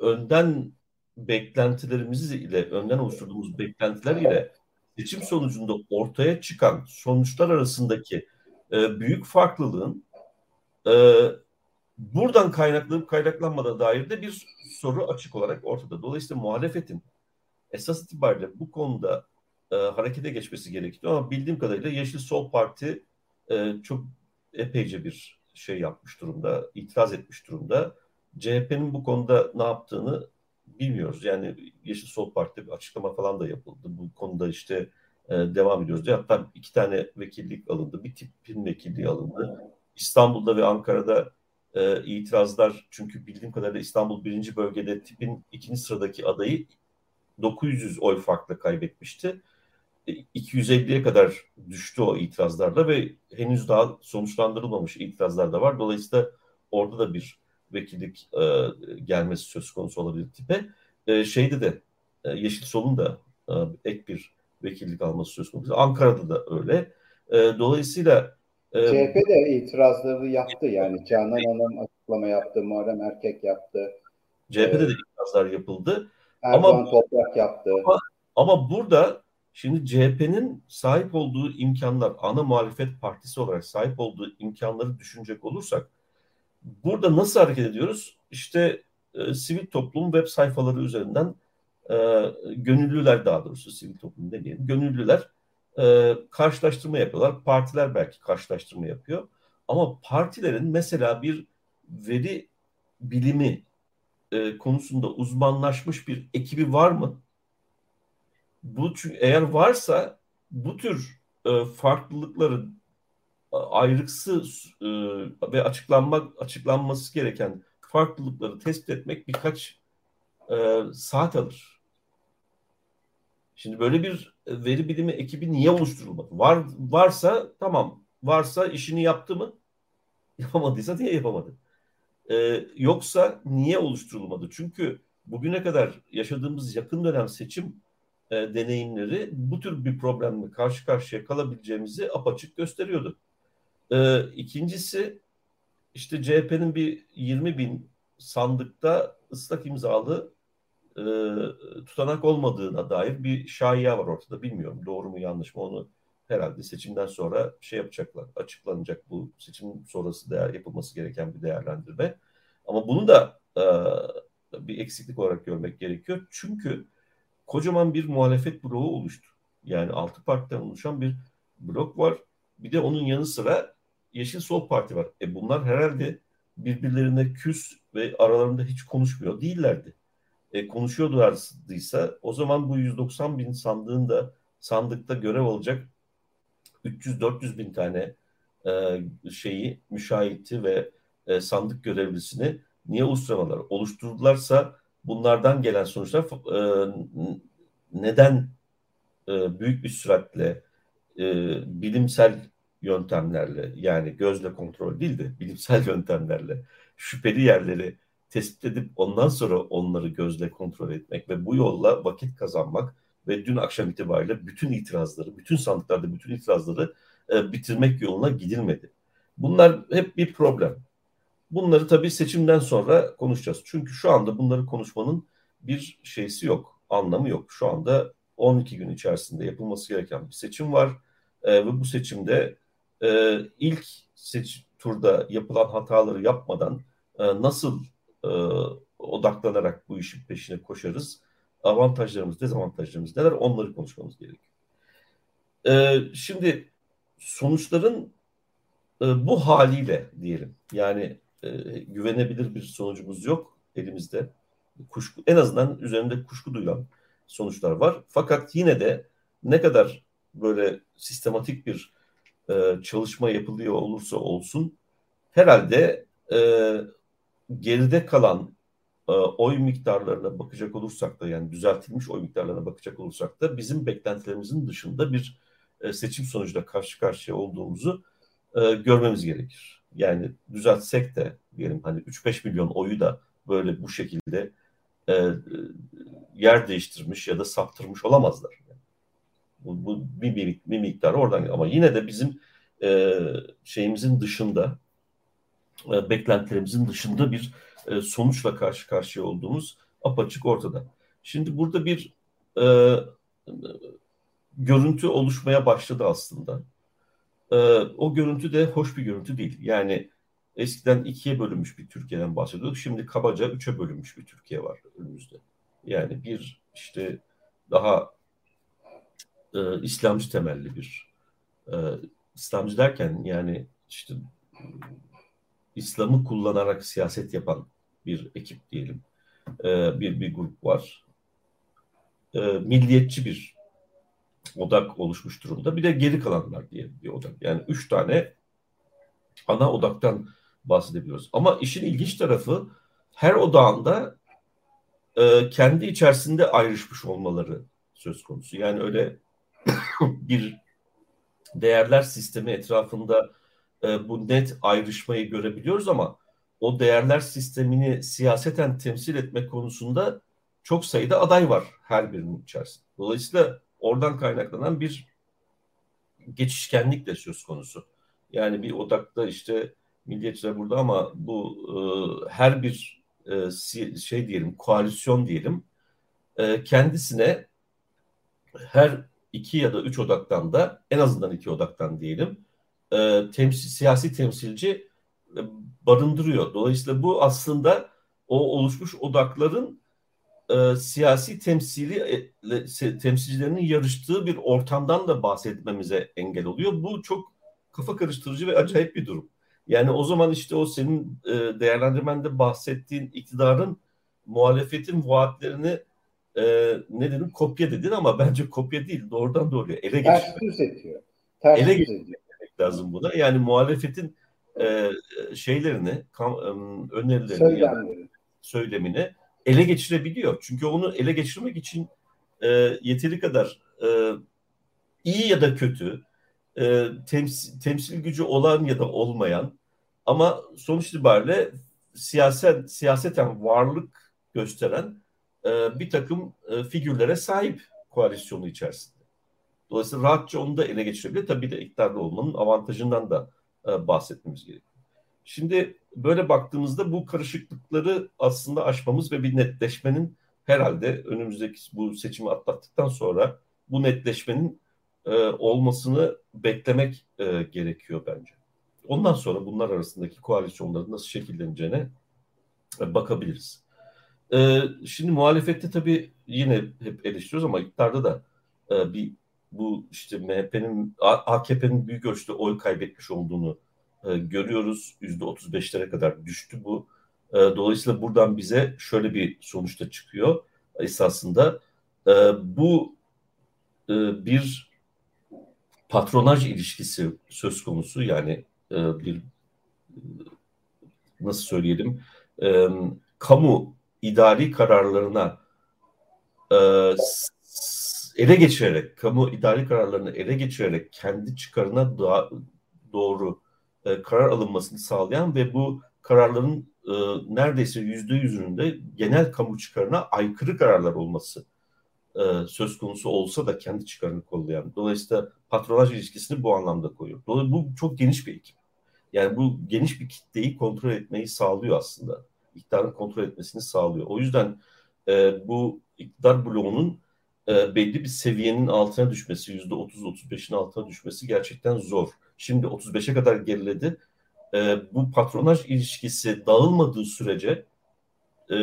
önden beklentilerimiz ile önden oluşturduğumuz beklentiler ile seçim sonucunda ortaya çıkan sonuçlar arasındaki e, büyük farklılığın e, buradan kaynaklanıp kaynaklanmada dair de bir soru açık olarak ortada. Dolayısıyla muhalefetin esas itibariyle bu konuda e, harekete geçmesi gerekiyor ama bildiğim kadarıyla Yeşil Sol Parti e, çok epeyce bir şey yapmış durumda, itiraz etmiş durumda. CHP'nin bu konuda ne yaptığını bilmiyoruz. Yani Yeşil Sol Parti bir açıklama falan da yapıldı. Bu konuda işte e, devam ediyoruz diye. Hatta iki tane vekillik alındı. Bir tipin vekilliği alındı. İstanbul'da ve Ankara'da e, itirazlar çünkü bildiğim kadarıyla İstanbul birinci bölgede tipin ikinci sıradaki adayı 900 oy farklı kaybetmişti. 250'ye e, kadar düştü o itirazlarla ve henüz daha sonuçlandırılmamış itirazlar da var. Dolayısıyla orada da bir vekillik e, gelmesi söz konusu olabilir tipe. E, şeyde de e, Yeşil Sol'un da e, ek bir vekillik alması söz konusu. Ankara'da da öyle. E, dolayısıyla e, CHP de itirazları yaptı yani Canan Hanım açıklama yaptı, Muharrem Erkek yaptı. CHP'de de itirazlar yapıldı. Erdoğan ama, Toprak yaptı. Ama, ama burada şimdi CHP'nin sahip olduğu imkanlar, ana muhalefet partisi olarak sahip olduğu imkanları düşünecek olursak burada nasıl hareket ediyoruz? İşte e, sivil toplum web sayfaları üzerinden e, gönüllüler daha doğrusu sivil toplum demeyelim. Gönüllüler e, karşılaştırma yapıyorlar. Partiler belki karşılaştırma yapıyor. Ama partilerin mesela bir veri bilimi e, konusunda uzmanlaşmış bir ekibi var mı? Bu çünkü eğer varsa bu tür e, farklılıkları ayrıksız e, ve açıklanmak açıklanması gereken farklılıkları tespit etmek birkaç e, saat alır. Şimdi böyle bir veri bilimi ekibi niye oluşturulmadı? Var varsa tamam. Varsa işini yaptı mı? (laughs) Yapamadıysa niye yapamadı? Ee, yoksa niye oluşturulmadı? Çünkü bugüne kadar yaşadığımız yakın dönem seçim e, deneyimleri bu tür bir problemle karşı karşıya kalabileceğimizi apaçık gösteriyordu. Ee, ikincisi işte CHP'nin bir 20 bin sandıkta ıslak imzalı e, tutanak olmadığına dair bir şaiya var ortada. Bilmiyorum doğru mu yanlış mı onu herhalde seçimden sonra şey yapacaklar. Açıklanacak bu seçim sonrası değer yapılması gereken bir değerlendirme. Ama bunu da e, bir eksiklik olarak görmek gerekiyor. Çünkü kocaman bir muhalefet bloğu oluştu. Yani altı partiden oluşan bir blok var. Bir de onun yanı sıra Yeşil Sol Parti var. E bunlar herhalde birbirlerine küs ve aralarında hiç konuşmuyor değillerdi. E, konuşuyorlarsa o zaman bu 190 bin sandığında sandıkta görev alacak 300-400 bin tane e, şeyi, müşahiti ve e, sandık görevlisini niye oluşturamadılar? Oluşturdularsa bunlardan gelen sonuçlar e, neden e, büyük bir süratle e, bilimsel yöntemlerle yani gözle kontrol değil de bilimsel (laughs) yöntemlerle şüpheli yerleri tespit edip ondan sonra onları gözle kontrol etmek ve bu yolla vakit kazanmak ve dün akşam itibariyle bütün itirazları, bütün sandıklarda bütün itirazları e, bitirmek yoluna gidilmedi. Bunlar hep bir problem. Bunları tabii seçimden sonra konuşacağız. Çünkü şu anda bunları konuşmanın bir şeysi yok, anlamı yok. Şu anda 12 gün içerisinde yapılması gereken bir seçim var e, ve bu seçimde e, ilk seç turda yapılan hataları yapmadan e, nasıl e, odaklanarak bu işin peşine koşarız? Avantajlarımız, dezavantajlarımız neler? Onları konuşmamız gerekiyor. E, şimdi sonuçların e, bu haliyle diyelim yani e, güvenebilir bir sonucumuz yok elimizde. Kuşku, en azından üzerinde kuşku duyulan sonuçlar var. Fakat yine de ne kadar böyle sistematik bir e, çalışma yapılıyor olursa olsun herhalde e, geride kalan e, oy miktarlarına bakacak olursak da yani düzeltilmiş oy miktarlarına bakacak olursak da bizim beklentilerimizin dışında bir e, seçim sonucuyla karşı karşıya olduğumuzu e, görmemiz gerekir. Yani düzeltsek de diyelim hani 3-5 milyon oyu da böyle bu şekilde e, yer değiştirmiş ya da saptırmış olamazlar. Bu, bu bir, bir, bir miktar oradan ama yine de bizim e, şeyimizin dışında e, beklentilerimizin dışında bir e, sonuçla karşı karşıya olduğumuz apaçık ortada. Şimdi burada bir e, görüntü oluşmaya başladı aslında. E, o görüntü de hoş bir görüntü değil. Yani eskiden ikiye bölünmüş bir Türkiye'den bahsediyorduk. Şimdi kabaca üçe bölünmüş bir Türkiye var önümüzde. Yani bir işte daha e, İslamcı temelli bir e, İslamcı derken yani işte İslam'ı kullanarak siyaset yapan bir ekip diyelim. E, bir bir grup var. E, milliyetçi bir odak oluşmuş durumda. Bir de geri kalanlar diye bir odak. Yani üç tane ana odaktan bahsedebiliyoruz. Ama işin ilginç tarafı her odağında e, kendi içerisinde ayrışmış olmaları söz konusu. Yani öyle (coughs) bir değerler sistemi etrafında e, bu net ayrışmayı görebiliyoruz ama o değerler sistemini siyaseten temsil etmek konusunda çok sayıda aday var her birinin içerisinde. Dolayısıyla oradan kaynaklanan bir geçişkenlik de söz konusu. Yani bir odakta işte milliyetçiler burada ama bu e, her bir e, şey diyelim koalisyon diyelim e, kendisine her iki ya da üç odaktan da en azından iki odaktan diyelim e, temsil, siyasi temsilci e, barındırıyor. Dolayısıyla bu aslında o oluşmuş odakların e, siyasi temsili e, temsilcilerinin yarıştığı bir ortamdan da bahsetmemize engel oluyor. Bu çok kafa karıştırıcı ve acayip bir durum. Yani o zaman işte o senin e, değerlendirmende bahsettiğin iktidarın muhalefetin vaatlerini e, ne dedim kopya dedin ama bence kopya değil doğrudan doğruya ele geçirmek. Ters düz ediyor. Ters ele geçirmek lazım buna. Yani muhalefetin e, şeylerini, kam, önerilerini, Söylemleri. söylemini ele geçirebiliyor. Çünkü onu ele geçirmek için e, yeteri kadar e, iyi ya da kötü, e, temsil, temsil gücü olan ya da olmayan ama sonuç itibariyle siyaset siyaseten varlık gösteren e, bir takım e, figürlere sahip koalisyonu içerisinde. Dolayısıyla rahatça onu da ele geçirebilir. Tabii de iktidarda olmanın avantajından da e, bahsetmemiz gerekiyor. Şimdi böyle baktığımızda bu karışıklıkları aslında aşmamız ve bir netleşmenin herhalde önümüzdeki bu seçimi atlattıktan sonra bu netleşmenin e, olmasını beklemek e, gerekiyor bence. Ondan sonra bunlar arasındaki koalisyonların nasıl şekilleneceğine e, bakabiliriz. E, şimdi muhalefette tabii yine hep eleştiriyoruz ama iktidarda da e, bir bu işte MHP'nin AKP'nin büyük ölçüde oy kaybetmiş olduğunu e, görüyoruz. Yüzde 35'lere kadar düştü bu. E, dolayısıyla buradan bize şöyle bir sonuçta çıkıyor. Esasında e, bu e, bir patronaj ilişkisi söz konusu. Yani bir nasıl söyleyelim kamu idari kararlarına ele geçirerek, kamu idari kararlarını ele geçirerek kendi çıkarına doğru e, karar alınmasını sağlayan ve bu kararların e, neredeyse yüzde yüzünün de genel kamu çıkarına aykırı kararlar olması e, söz konusu olsa da kendi çıkarını kollayan. Dolayısıyla patronaj ilişkisini bu anlamda koyuyor. Dolayısıyla bu çok geniş bir ekip. Yani bu geniş bir kitleyi kontrol etmeyi sağlıyor aslında. İktidarın kontrol etmesini sağlıyor. O yüzden e, bu iktidar bloğunun e, belli bir seviyenin altına düşmesi, yüzde 30-35'in altına düşmesi gerçekten zor. Şimdi 35'e kadar geriledi. E, bu patronaj ilişkisi dağılmadığı sürece e,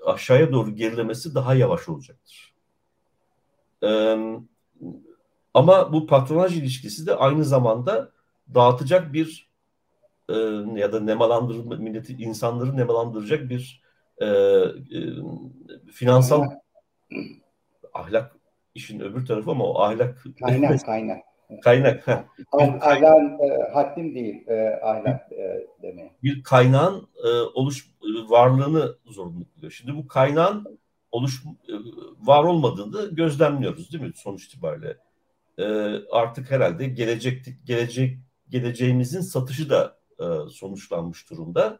aşağıya doğru gerilemesi daha yavaş olacaktır. E, ama bu patronaj ilişkisi de aynı zamanda dağıtacak bir e, ya da nemalandırma milleti insanları nemalandıracak bir e, e, finansal ahlak işin öbür tarafı ama o ahlak kaynak (laughs) kaynak kaynak ha. Ahlak e, haddim değil e, ahlak e, demeye. Bir kaynağın e, oluş varlığını zorunlu kılıyor. Şimdi bu kaynağın oluş e, var olmadığını gözlemliyoruz değil mi sonuç itibariyle? E, artık herhalde gelecek gelecek geleceğimizin satışı da e, sonuçlanmış durumda.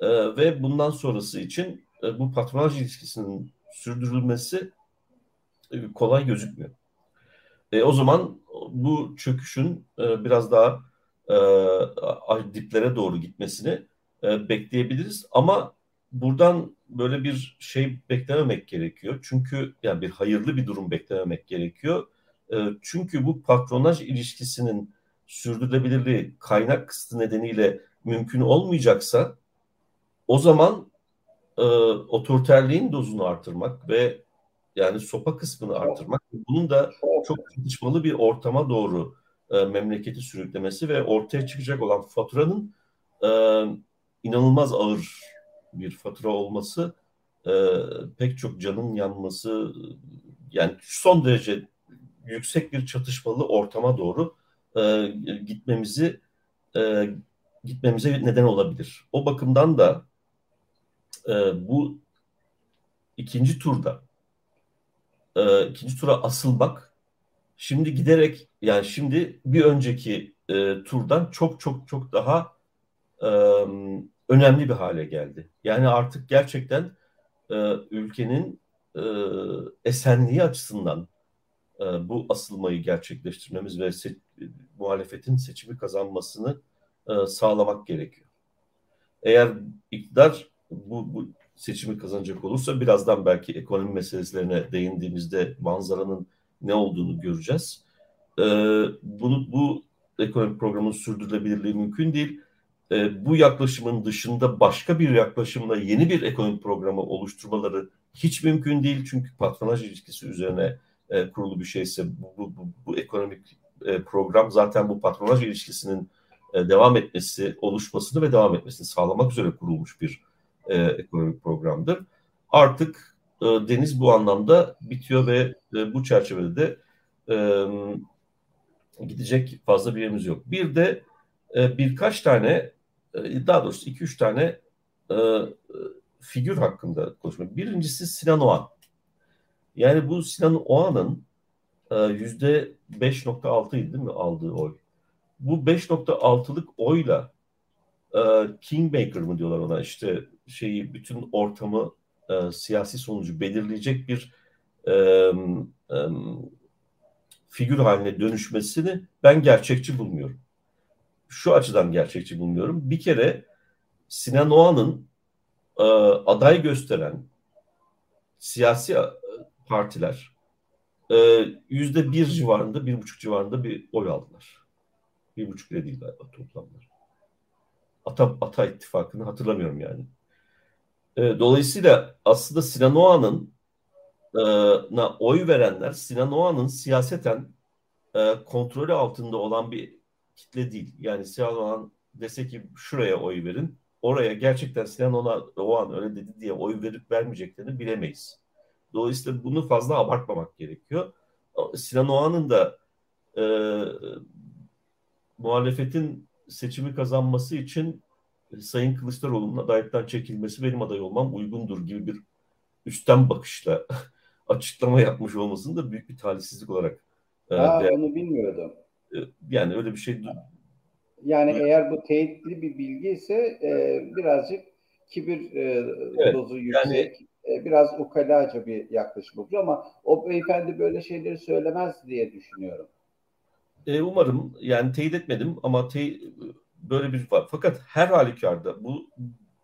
E, ve bundan sonrası için e, bu patronaj ilişkisinin sürdürülmesi e, kolay gözükmüyor. E, o zaman bu çöküşün e, biraz daha e, diplere doğru gitmesini e, bekleyebiliriz. Ama buradan böyle bir şey beklememek gerekiyor. Çünkü yani bir hayırlı bir durum beklememek gerekiyor. E, çünkü bu patronaj ilişkisinin sürdürülebilirliği kaynak kısıtı nedeniyle mümkün olmayacaksa o zaman e, otoriterliğin dozunu artırmak ve yani sopa kısmını artırmak bunun da çok tartışmalı bir ortama doğru e, memleketi sürüklemesi ve ortaya çıkacak olan faturanın e, inanılmaz ağır bir fatura olması e, pek çok canın yanması yani son derece yüksek bir çatışmalı ortama doğru e, gitmemizi e, gitmemize neden olabilir. O bakımdan da e, bu ikinci turda e, ikinci tura asılmak şimdi giderek yani şimdi bir önceki e, turdan çok çok çok daha e, önemli bir hale geldi. Yani artık gerçekten e, ülkenin e, esenliği açısından e, bu asılmayı gerçekleştirmemiz ve se- muhalefetin seçimi kazanmasını e, sağlamak gerekiyor. Eğer iktidar bu, bu seçimi kazanacak olursa birazdan belki ekonomi meselelerine değindiğimizde manzaranın ne olduğunu göreceğiz. E, bunu bu ekonomik programın sürdürülebilirliği mümkün değil. E, bu yaklaşımın dışında başka bir yaklaşımla yeni bir ekonomik programı oluşturmaları hiç mümkün değil. Çünkü patronaj ilişkisi üzerine e, kurulu bir şeyse bu, bu, bu, bu ekonomik e, program zaten bu patronaj ilişkisinin e, devam etmesi, oluşmasını ve devam etmesini sağlamak üzere kurulmuş bir e, ekonomik programdır. Artık e, deniz bu anlamda bitiyor ve e, bu çerçevede de e, gidecek fazla bir yerimiz yok. Bir de e, birkaç tane, e, daha doğrusu iki üç tane e, figür hakkında konuşmak. Birincisi Sinan Oğan. Yani bu Sinan Oğan'ın e, yüzde 5.6 değil mi aldığı oy? Bu 5.6'lık oyla e, Kingmaker mı diyorlar ona işte şeyi bütün ortamı e, siyasi sonucu belirleyecek bir e, e, figür haline dönüşmesini ben gerçekçi bulmuyorum. Şu açıdan gerçekçi bulmuyorum. Bir kere Sinan Oğan'ın e, aday gösteren siyasi partiler e, yüzde bir civarında, bir buçuk civarında bir oy aldılar. Bir buçuk bile değil toplamlar. Ata, Ata ittifakını hatırlamıyorum yani. E, dolayısıyla aslında Sinan Oğan'ın e, oy verenler Sinan Oğan'ın siyaseten e, kontrolü altında olan bir kitle değil. Yani Sinan Oğan dese ki şuraya oy verin, oraya gerçekten Sinan Oğan öyle dedi diye oy verip vermeyeceklerini bilemeyiz. Dolayısıyla bunu fazla abartmamak gerekiyor. Sinan Oğan'ın da e, muhalefetin seçimi kazanması için Sayın Kılıçdaroğlu'nun adaylıktan çekilmesi benim aday olmam uygundur gibi bir üstten bakışla (laughs) açıklama yapmış olmasını da büyük bir talihsizlik olarak e, Aa, onu bilmiyordum. E, yani öyle bir şey yani evet. eğer bu teyitli bir bilgi ise e, birazcık kibir e, evet, dozu yüksek. Yani, e, biraz ukalaca bir yaklaşım oluyor ama o beyefendi böyle şeyleri söylemez diye düşünüyorum. E, umarım yani teyit etmedim ama tey böyle bir var. Fakat her halükarda bu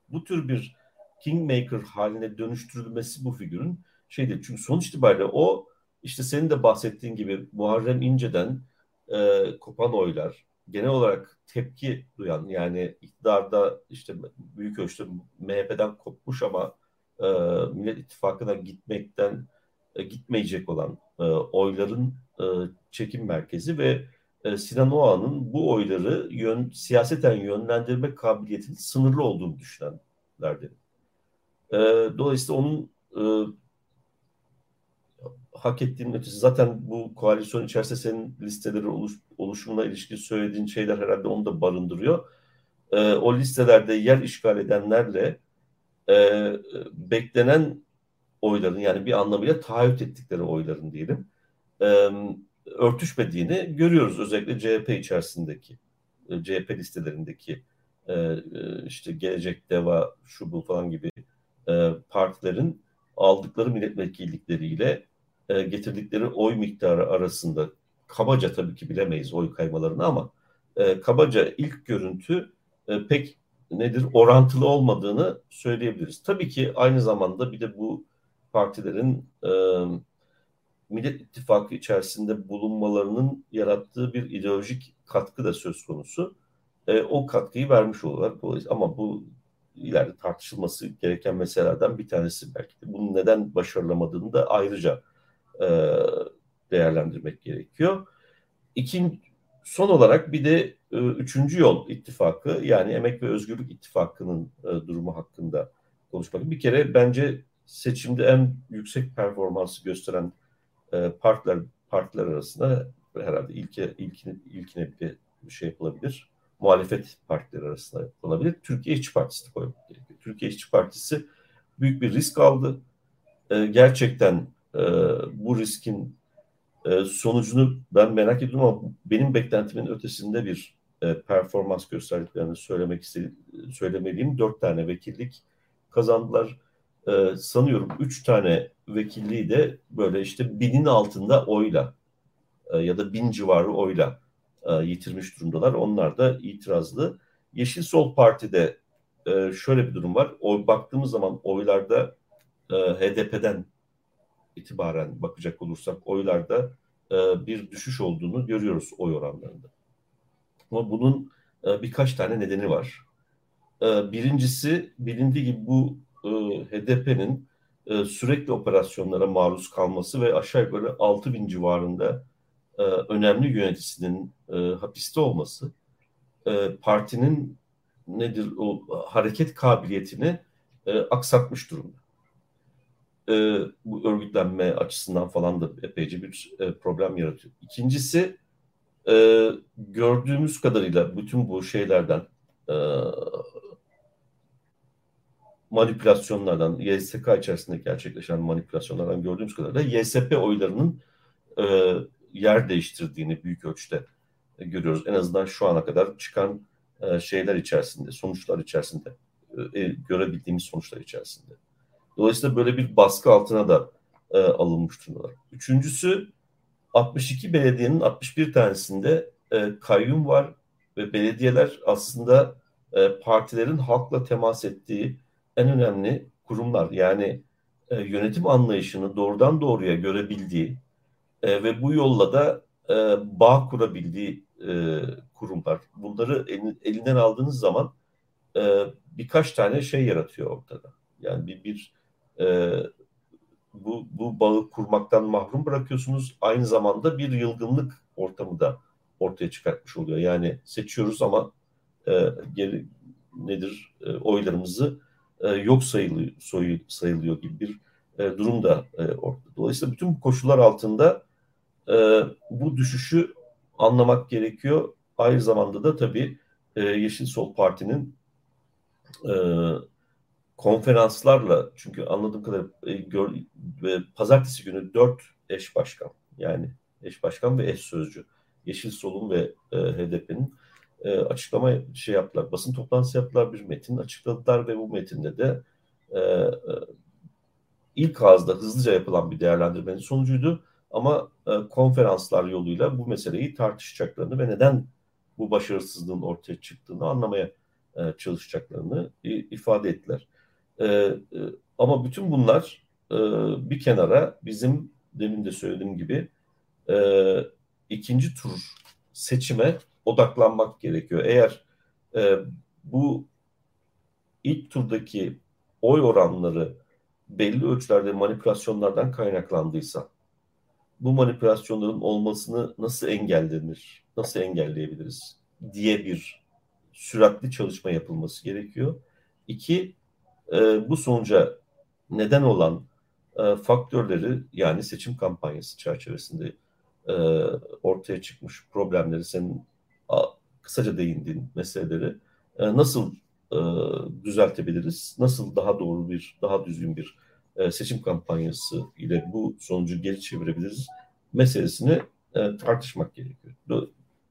bu tür bir kingmaker haline dönüştürülmesi bu figürün şeydir. Çünkü sonuç itibariyle o işte senin de bahsettiğin gibi Muharrem İnce'den e, kopan oylar, genel olarak tepki duyan yani iktidarda işte büyük ölçüde MHP'den kopmuş ama e, Millet İttifakı'na gitmekten e, gitmeyecek olan e, oyların e, çekim merkezi ve e, Sinan Oğan'ın bu oyları yön, siyaseten yönlendirme kabiliyetinin sınırlı olduğunu düşünenlerdi. E, dolayısıyla onun e, hak ettiğinin ötesi zaten bu koalisyon içerisinde senin listeleri oluş, oluşumuna ilişkin söylediğin şeyler herhalde onu da barındırıyor. E, o listelerde yer işgal edenlerle e, beklenen oyların yani bir anlamıyla taahhüt ettikleri oyların diyelim e, örtüşmediğini görüyoruz. Özellikle CHP içerisindeki e, CHP listelerindeki e, e, işte Gelecek, Deva, şu bu falan gibi partilerin aldıkları milletvekillikleriyle getirdikleri oy miktarı arasında kabaca tabii ki bilemeyiz oy kaymalarını ama kabaca ilk görüntü pek nedir orantılı olmadığını söyleyebiliriz. Tabii ki aynı zamanda bir de bu partilerin Millet İttifakı içerisinde bulunmalarının yarattığı bir ideolojik katkı da söz konusu. E, o katkıyı vermiş oluyorlar. Dolayısıyla ama bu ileride tartışılması gereken meselelerden bir tanesi belki de. Bunun neden başarılamadığını da ayrıca e, değerlendirmek gerekiyor. İkinci, son olarak bir de e, üçüncü yol ittifakı yani Emek ve Özgürlük İttifakı'nın e, durumu hakkında konuşmak. Bir kere bence seçimde en yüksek performansı gösteren e, partiler partiler arasında herhalde ilke, ilkine, ilkine bir, şey yapılabilir. Muhalefet partileri arasında yapılabilir. Türkiye İşçi Partisi koymak gerekiyor. Türkiye İşçi Partisi büyük bir risk aldı. E, gerçekten e, bu riskin e, sonucunu ben merak ediyorum ama benim beklentimin ötesinde bir e, performans gösterdiklerini söylemek istedim, söylemeliyim. Dört tane vekillik kazandılar. E, sanıyorum üç tane vekilliği de böyle işte binin altında oyla e, ya da bin civarı oyla e, yitirmiş durumdalar. Onlar da itirazlı. Yeşil Sol Parti'de e, şöyle bir durum var. Oy baktığımız zaman oylarda e, HDP'den itibaren bakacak olursak oylarda bir düşüş olduğunu görüyoruz oy oranlarında. Ama bunun birkaç tane nedeni var. Birincisi bilindiği gibi bu HDP'nin e, sürekli operasyonlara maruz kalması ve aşağı yukarı 6 bin civarında e, önemli yöneticisinin e, hapiste olması e, partinin nedir o hareket kabiliyetini e, aksatmış durumda e, bu örgütlenme açısından falan da epeyce bir e, problem yaratıyor. İkincisi e, gördüğümüz kadarıyla bütün bu şeylerden e, manipülasyonlardan, YSK içerisinde gerçekleşen manipülasyonlardan gördüğümüz kadarıyla YSP oylarının e, yer değiştirdiğini büyük ölçüde e, görüyoruz. En azından şu ana kadar çıkan e, şeyler içerisinde, sonuçlar içerisinde, e, görebildiğimiz sonuçlar içerisinde. Dolayısıyla böyle bir baskı altına da e, alınmış durumdalar. Üçüncüsü 62 belediyenin 61 tanesinde e, kayyum var ve belediyeler aslında e, partilerin halkla temas ettiği en önemli kurumlar. Yani e, yönetim anlayışını doğrudan doğruya görebildiği e, ve bu yolla da e, bağ kurabildiği e, kurumlar. Bunları elin, elinden aldığınız zaman e, birkaç tane şey yaratıyor ortada. Yani bir, bir e, bu, bu bağı kurmaktan mahrum bırakıyorsunuz. Aynı zamanda bir yılgınlık ortamı da ortaya çıkartmış oluyor. Yani seçiyoruz ama e, geri nedir e, oylarımızı e, yok sayılıyor, soyu, sayılıyor gibi bir e, durum da e, ortada. Dolayısıyla bütün bu koşullar altında e, bu düşüşü anlamak gerekiyor. Aynı zamanda da tabii e, Yeşil Sol Parti'nin e, konferanslarla çünkü anladığım kadarıyla e, gör, e, pazartesi günü dört eş başkan yani eş başkan ve eş sözcü Yeşil Sol'un ve e, HDP'nin e, açıklama şey yaptılar. Basın toplantısı yaptılar. Bir metin açıkladılar ve bu metinde de e, e, ilk ağızda hızlıca yapılan bir değerlendirmenin sonucuydu. Ama e, konferanslar yoluyla bu meseleyi tartışacaklarını ve neden bu başarısızlığın ortaya çıktığını anlamaya e, çalışacaklarını ifade ettiler. E, e, ama bütün bunlar e, bir kenara bizim demin de söylediğim gibi e, ikinci tur seçime odaklanmak gerekiyor. Eğer e, bu ilk turdaki oy oranları belli ölçülerde manipülasyonlardan kaynaklandıysa bu manipülasyonların olmasını nasıl engellenir, nasıl engelleyebiliriz diye bir süratli çalışma yapılması gerekiyor. İki, e, bu sonuca neden olan e, faktörleri yani seçim kampanyası çerçevesinde e, ortaya çıkmış problemleri senin kısaca değindiğin meseleleri e, nasıl e, düzeltebiliriz? Nasıl daha doğru bir, daha düzgün bir e, seçim kampanyası ile bu sonucu geri çevirebiliriz meselesini e, tartışmak gerekiyor.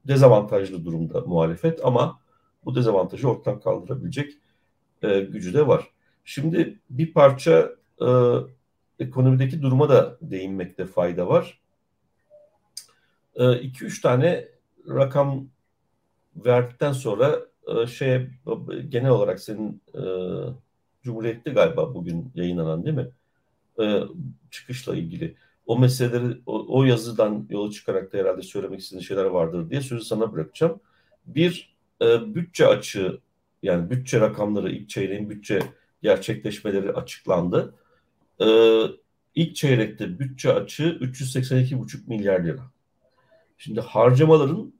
Dezavantajlı durumda muhalefet ama bu dezavantajı ortadan kaldırabilecek e, gücü de var. Şimdi bir parça e, ekonomideki duruma da değinmekte fayda var. 2-3 e, tane rakam verdikten sonra şeye genel olarak senin e, Cumhuriyet'te galiba bugün yayınlanan değil mi? E, çıkışla ilgili. o meseleleri o, o yazıdan yola çıkarak da herhalde söylemek istediğin şeyler vardır diye sözü sana bırakacağım. Bir e, bütçe açığı yani bütçe rakamları ilk çeyreğin bütçe gerçekleşmeleri açıklandı. E, ilk çeyrekte bütçe açığı 382,5 milyar lira. Şimdi harcamaların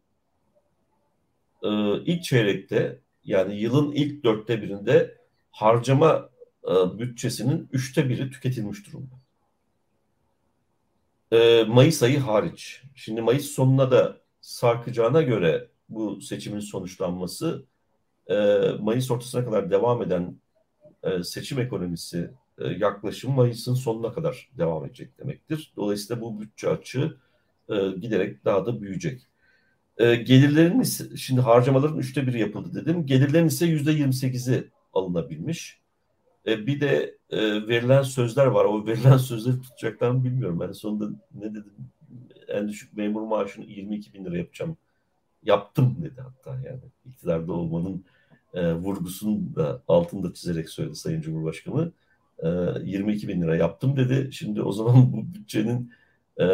e, ilk çeyrekte yani yılın ilk dörtte birinde harcama e, bütçesinin üçte biri tüketilmiş durumda. E, Mayıs ayı hariç. Şimdi Mayıs sonuna da sarkacağına göre bu seçimin sonuçlanması e, Mayıs ortasına kadar devam eden e, seçim ekonomisi e, yaklaşım Mayıs'ın sonuna kadar devam edecek demektir. Dolayısıyla bu bütçe açığı e, giderek daha da büyüyecek. E, gelirlerin ise, şimdi harcamaların üçte biri yapıldı dedim. Gelirlerin ise yüzde yirmi sekizi alınabilmiş. E, bir de e, verilen sözler var. O verilen sözleri tutacaklarını bilmiyorum. Ben sonunda ne dedim? En düşük memur maaşını 22 bin lira yapacağım. Yaptım dedi hatta yani. iktidarda olmanın e, vurgusunu da altında çizerek söyledi Sayın Cumhurbaşkanı. E, 22 bin lira yaptım dedi. Şimdi o zaman (laughs) bu bütçenin e,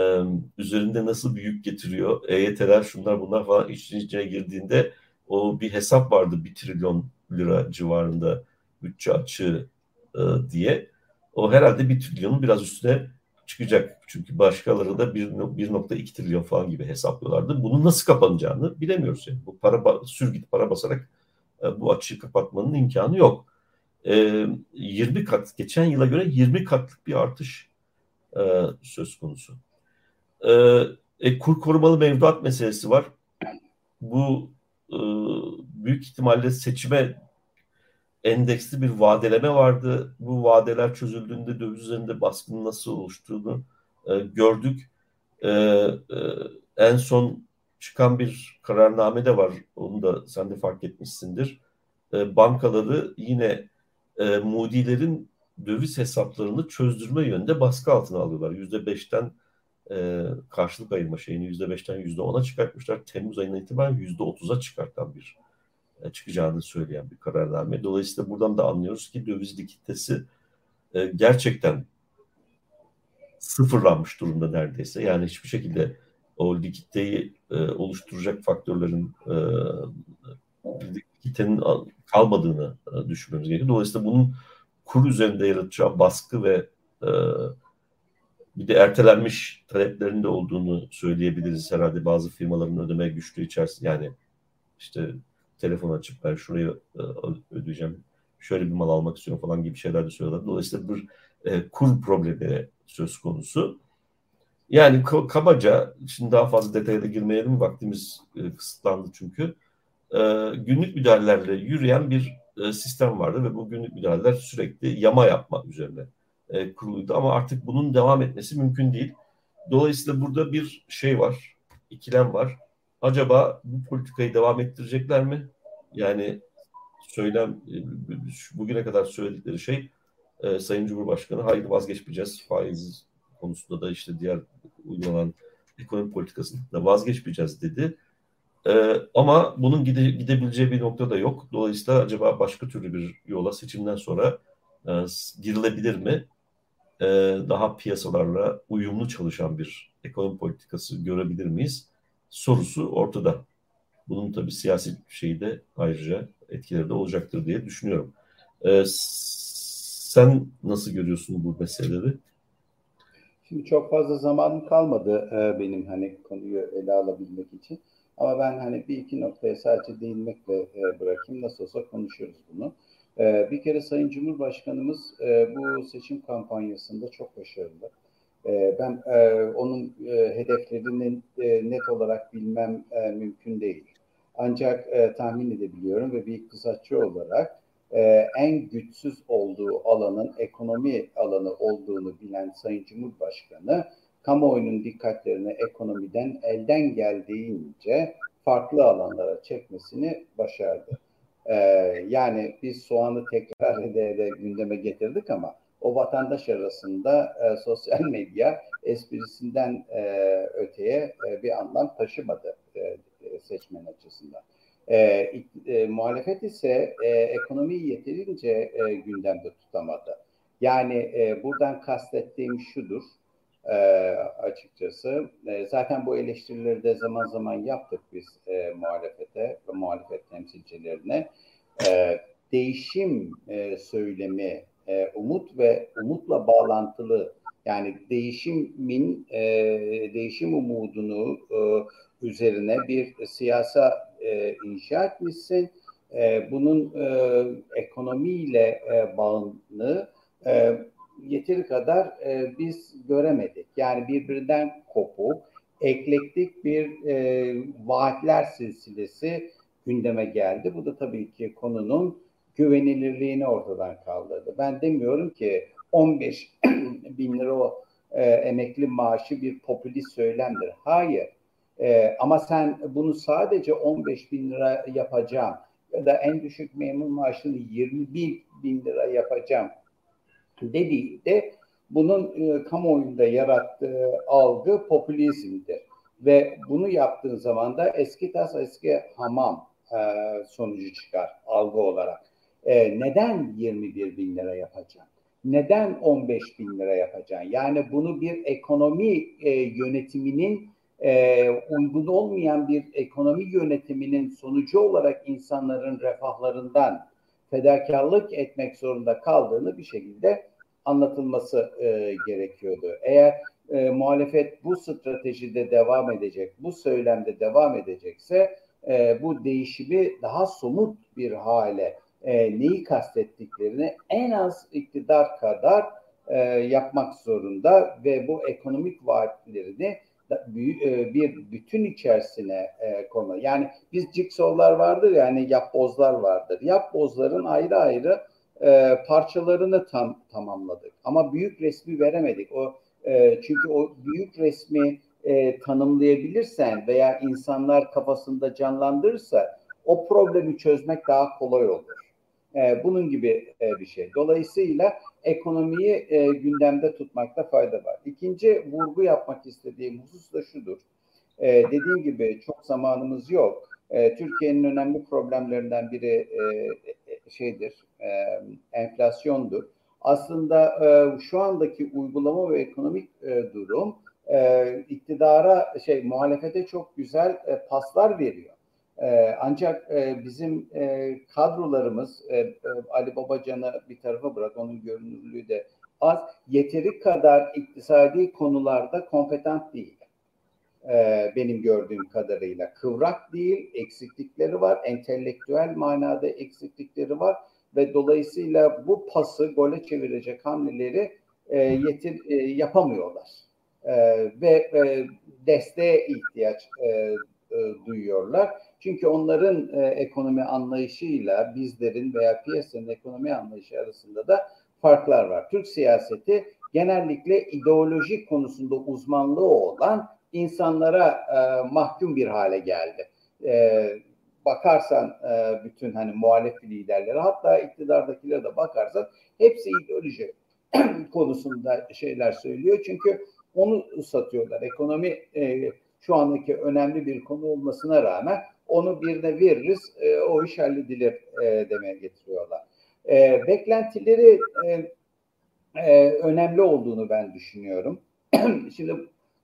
üzerinde nasıl bir yük getiriyor? EYT'ler şunlar bunlar falan için içine girdiğinde o bir hesap vardı bir trilyon lira civarında bütçe açığı e, diye. O herhalde bir trilyonun biraz üstüne çıkacak. Çünkü başkaları da 1.2 trilyon falan gibi hesaplıyorlardı. Bunun nasıl kapanacağını bilemiyoruz. Yani. Bu para sürgit para basarak e, bu açığı kapatmanın imkanı yok. E, 20 kat, geçen yıla göre 20 katlık bir artış e, söz konusu. E, e, kur korumalı mevduat meselesi var. Bu e, büyük ihtimalle seçime endeksli bir vadeleme vardı. Bu vadeler çözüldüğünde döviz üzerinde baskının nasıl oluştuğunu e, gördük. E, e, en son çıkan bir kararname de var. Onu da sen de fark etmişsindir. E, bankaları yine e, Moody'lerin döviz hesaplarını çözdürme yönünde baskı altına alıyorlar. Yüzde beşten e, karşılık ayırma şeyini yüzde beşten yüzde ona çıkartmışlar. Temmuz ayından itibaren yüzde otuza çıkartan bir e, çıkacağını söyleyen bir kararname. Dolayısıyla buradan da anlıyoruz ki döviz likiditesi e, gerçekten sıfırlanmış durumda neredeyse. Yani hiçbir şekilde o likiditeyi e, oluşturacak faktörlerin e, likiditenin kalmadığını e, düşünmemiz gerekiyor. Dolayısıyla bunun kur üzerinde yaratacağı baskı ve e, bir de ertelenmiş taleplerinde de olduğunu söyleyebiliriz herhalde bazı firmaların ödeme güçlüğü içerisinde yani işte telefon açıp ben şurayı e, ödeyeceğim şöyle bir mal almak istiyorum falan gibi şeyler de söylüyorlar. Dolayısıyla bir e, kur problemi söz konusu. Yani kabaca şimdi daha fazla detaya da girmeyelim vaktimiz e, kısıtlandı çünkü. Günlük müdahalelerle yürüyen bir sistem vardı ve bu günlük müdahaleler sürekli yama yapma üzerine e, kuruluydu ama artık bunun devam etmesi mümkün değil. Dolayısıyla burada bir şey var, ikilem var. Acaba bu politikayı devam ettirecekler mi? Yani söylem e, bugüne kadar söyledikleri şey e, Sayın Cumhurbaşkanı hayır vazgeçmeyeceğiz. Faiz konusunda da işte diğer uygulanan ekonomi politikasında vazgeçmeyeceğiz dedi. E, ama bunun gide, gidebileceği bir nokta da yok. Dolayısıyla acaba başka türlü bir yola seçimden sonra e, girilebilir mi? E, daha piyasalarla uyumlu çalışan bir ekonomi politikası görebilir miyiz? Sorusu ortada. Bunun tabii siyasi şeyi de ayrıca etkileri de olacaktır diye düşünüyorum. Ee, sen nasıl görüyorsun bu meseleleri? Şimdi çok fazla zamanım kalmadı e, benim hani konuyu ele alabilmek için. Ama ben hani bir iki noktaya sadece değinmekle e, bırakayım. Nasıl olsa konuşuyoruz bunu. E, bir kere Sayın Cumhurbaşkanımız e, bu seçim kampanyasında çok başarılı. E, ben e, onun e, hedeflerini e, net olarak bilmem e, mümkün değil. Ancak e, tahmin edebiliyorum ve bir iktisatçı olarak e, en güçsüz olduğu alanın ekonomi alanı olduğunu bilen Sayın Cumhurbaşkanı kamuoyunun dikkatlerini ekonomiden elden geldiğince farklı alanlara çekmesini başardı. E, yani biz soğanı tekrar ede gündeme getirdik ama o vatandaş arasında e, sosyal medya esprisinden e, öteye e, bir anlam taşımadı e, seçmen açısından. E, e, muhalefet ise e, ekonomiyi yeterince e, gündemde tutamadı. Yani e, buradan kastettiğim şudur. E, açıkçası. E, zaten bu eleştirileri de zaman zaman yaptık biz e, muhalefete ve muhalefet temsilcilerine. E, değişim e, söylemi, e, umut ve umutla bağlantılı yani değişimin e, değişim umudunu e, üzerine bir siyasa e, inşa etmişsin. E, bunun e, ekonomiyle e, bağını e, yeteri kadar e, biz göremedik. Yani birbirinden kopuk, eklektik bir e, vaatler silsilesi gündeme geldi. Bu da tabii ki konunun güvenilirliğini ortadan kaldırdı. Ben demiyorum ki 15 (clears throat) bin lira o e, emekli maaşı bir popülist söylemdir. Hayır. E, ama sen bunu sadece 15 bin lira yapacağım ya da en düşük memur maaşını 21 bin lira yapacağım dediğinde bunun e, kamuoyunda yarattığı algı popülizmdir. Ve bunu yaptığın zaman da eski tas eski hamam e, sonucu çıkar algı olarak. E, neden 21 bin lira yapacağım? Neden 15 bin lira yapacaksın? Yani bunu bir ekonomi e, yönetiminin e, uygun olmayan bir ekonomi yönetiminin sonucu olarak insanların refahlarından fedakarlık etmek zorunda kaldığını bir şekilde anlatılması e, gerekiyordu. Eğer e, muhalefet bu stratejide devam edecek, bu söylemde devam edecekse e, bu değişimi daha somut bir hale e, neyi kastettiklerini en az iktidar kadar e, yapmak zorunda ve bu ekonomik vaatlerini bir bütün içerisine e, konu. Yani biz ciksovlar vardır yani yapbozlar vardır. Yapbozların ayrı ayrı e, parçalarını tam tamamladık. Ama büyük resmi veremedik. O e, çünkü o büyük resmi e, tanımlayabilirsen veya insanlar kafasında canlandırırsa o problemi çözmek daha kolay olur. E, bunun gibi e, bir şey. Dolayısıyla ekonomiyi e, gündemde tutmakta fayda var. İkinci vurgu yapmak istediğim husus da şudur. E, dediğim gibi çok zamanımız yok. E, Türkiye'nin önemli problemlerinden biri e, e şeydir, e, enflasyondur. Aslında e, şu andaki uygulama ve ekonomik e, durum e, iktidara şey muhalefete çok güzel e, paslar veriyor. E, ancak e, bizim e, kadrolarımız e, Ali Babacan'ı bir tarafa bırak onun görünürlüğü de az. Yeteri kadar iktisadi konularda kompetent değil. E, benim gördüğüm kadarıyla. Kıvrak değil, eksiklikleri var, entelektüel manada eksiklikleri var. Ve dolayısıyla bu pası gole çevirecek hamleleri yetir yapamıyorlar. E, ve e, desteğe ihtiyaç duyuyorlar. Çünkü onların e, ekonomi anlayışıyla bizlerin veya piyasanın ekonomi anlayışı arasında da farklar var. Türk siyaseti genellikle ideolojik konusunda uzmanlığı olan insanlara e, mahkum bir hale geldi. E, bakarsan e, bütün hani muhalef liderlere hatta iktidardakilere de bakarsan hepsi ideoloji (clears throat) konusunda şeyler söylüyor. Çünkü onu satıyorlar. Ekonomi e, şu andaki önemli bir konu olmasına rağmen onu birine veririz, e, o iş halledilir e, demeye getiriyorlar. E, beklentileri e, e, önemli olduğunu ben düşünüyorum. (clears throat) Şimdi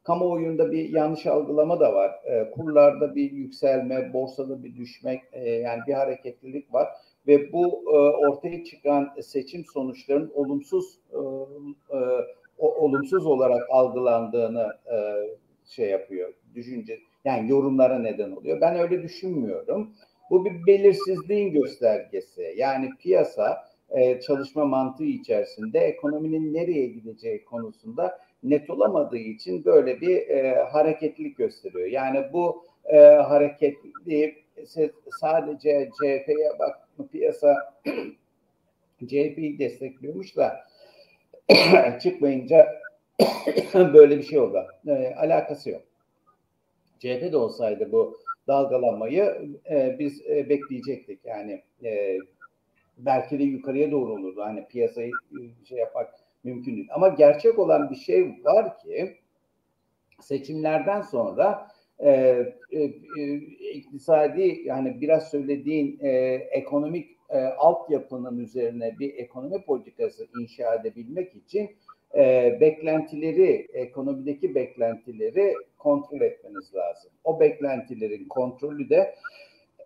kamuoyunda bir yanlış algılama da var. E, kurlarda bir yükselme, borsada bir düşmek, e, yani bir hareketlilik var ve bu e, ortaya çıkan seçim sonuçlarının olumsuz e, e, olumsuz olarak algılandığını e, şey yapıyor, düşünce yani yorumlara neden oluyor. Ben öyle düşünmüyorum. Bu bir belirsizliğin göstergesi. Yani piyasa e, çalışma mantığı içerisinde ekonominin nereye gideceği konusunda net olamadığı için böyle bir e, hareketlilik gösteriyor. Yani bu e, hareketlilik sadece CHP'ye bak piyasa (clears throat) CHP'yi destekliyormuş da (clears throat) çıkmayınca (clears throat) böyle bir şey oldu. E, alakası yok. CHP de olsaydı bu dalgalanmayı e, biz e, bekleyecektik. Yani e, belki de yukarıya doğru olurdu. Hani piyasayı e, şey yapmak mümkün değil. Ama gerçek olan bir şey var ki seçimlerden sonra e, e, e, iktisadi yani biraz söylediğin e, ekonomik e, altyapının üzerine bir ekonomi politikası inşa edebilmek için e, beklentileri, ekonomideki beklentileri kontrol etmeniz lazım. O beklentilerin kontrolü de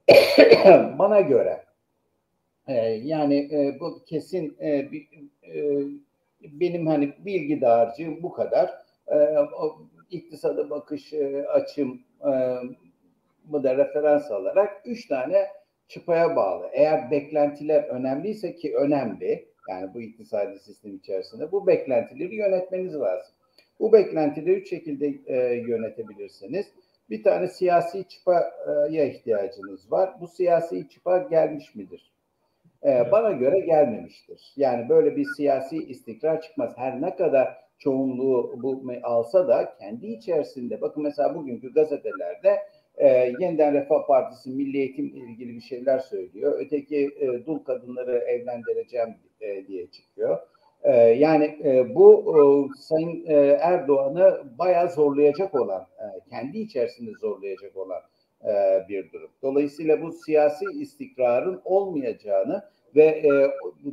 (coughs) bana göre e, yani e, bu kesin e, bir, e, benim hani bilgi dağarcığım bu kadar. E, o, iktisada bakış e, açım e, bu da referans alarak üç tane çıpaya bağlı. Eğer beklentiler önemliyse ki önemli yani bu iktisadi sistem içerisinde bu beklentileri yönetmeniz lazım. Bu beklentileri üç şekilde e, yönetebilirsiniz. Bir tane siyasi çıpaya ihtiyacınız var. Bu siyasi çıpa gelmiş midir? Ee, bana göre gelmemiştir. Yani böyle bir siyasi istikrar çıkmaz. Her ne kadar çoğunluğu bu alsa da kendi içerisinde bakın mesela bugünkü gazetelerde e, yeniden Refah Partisi milli eğitim ilgili bir şeyler söylüyor. Öteki e, dul kadınları evlendireceğim e, diye çıkıyor. E, yani e, bu e, Sayın e, Erdoğan'ı bayağı zorlayacak olan, e, kendi içerisinde zorlayacak olan e, bir durum. Dolayısıyla bu siyasi istikrarın olmayacağını ve e,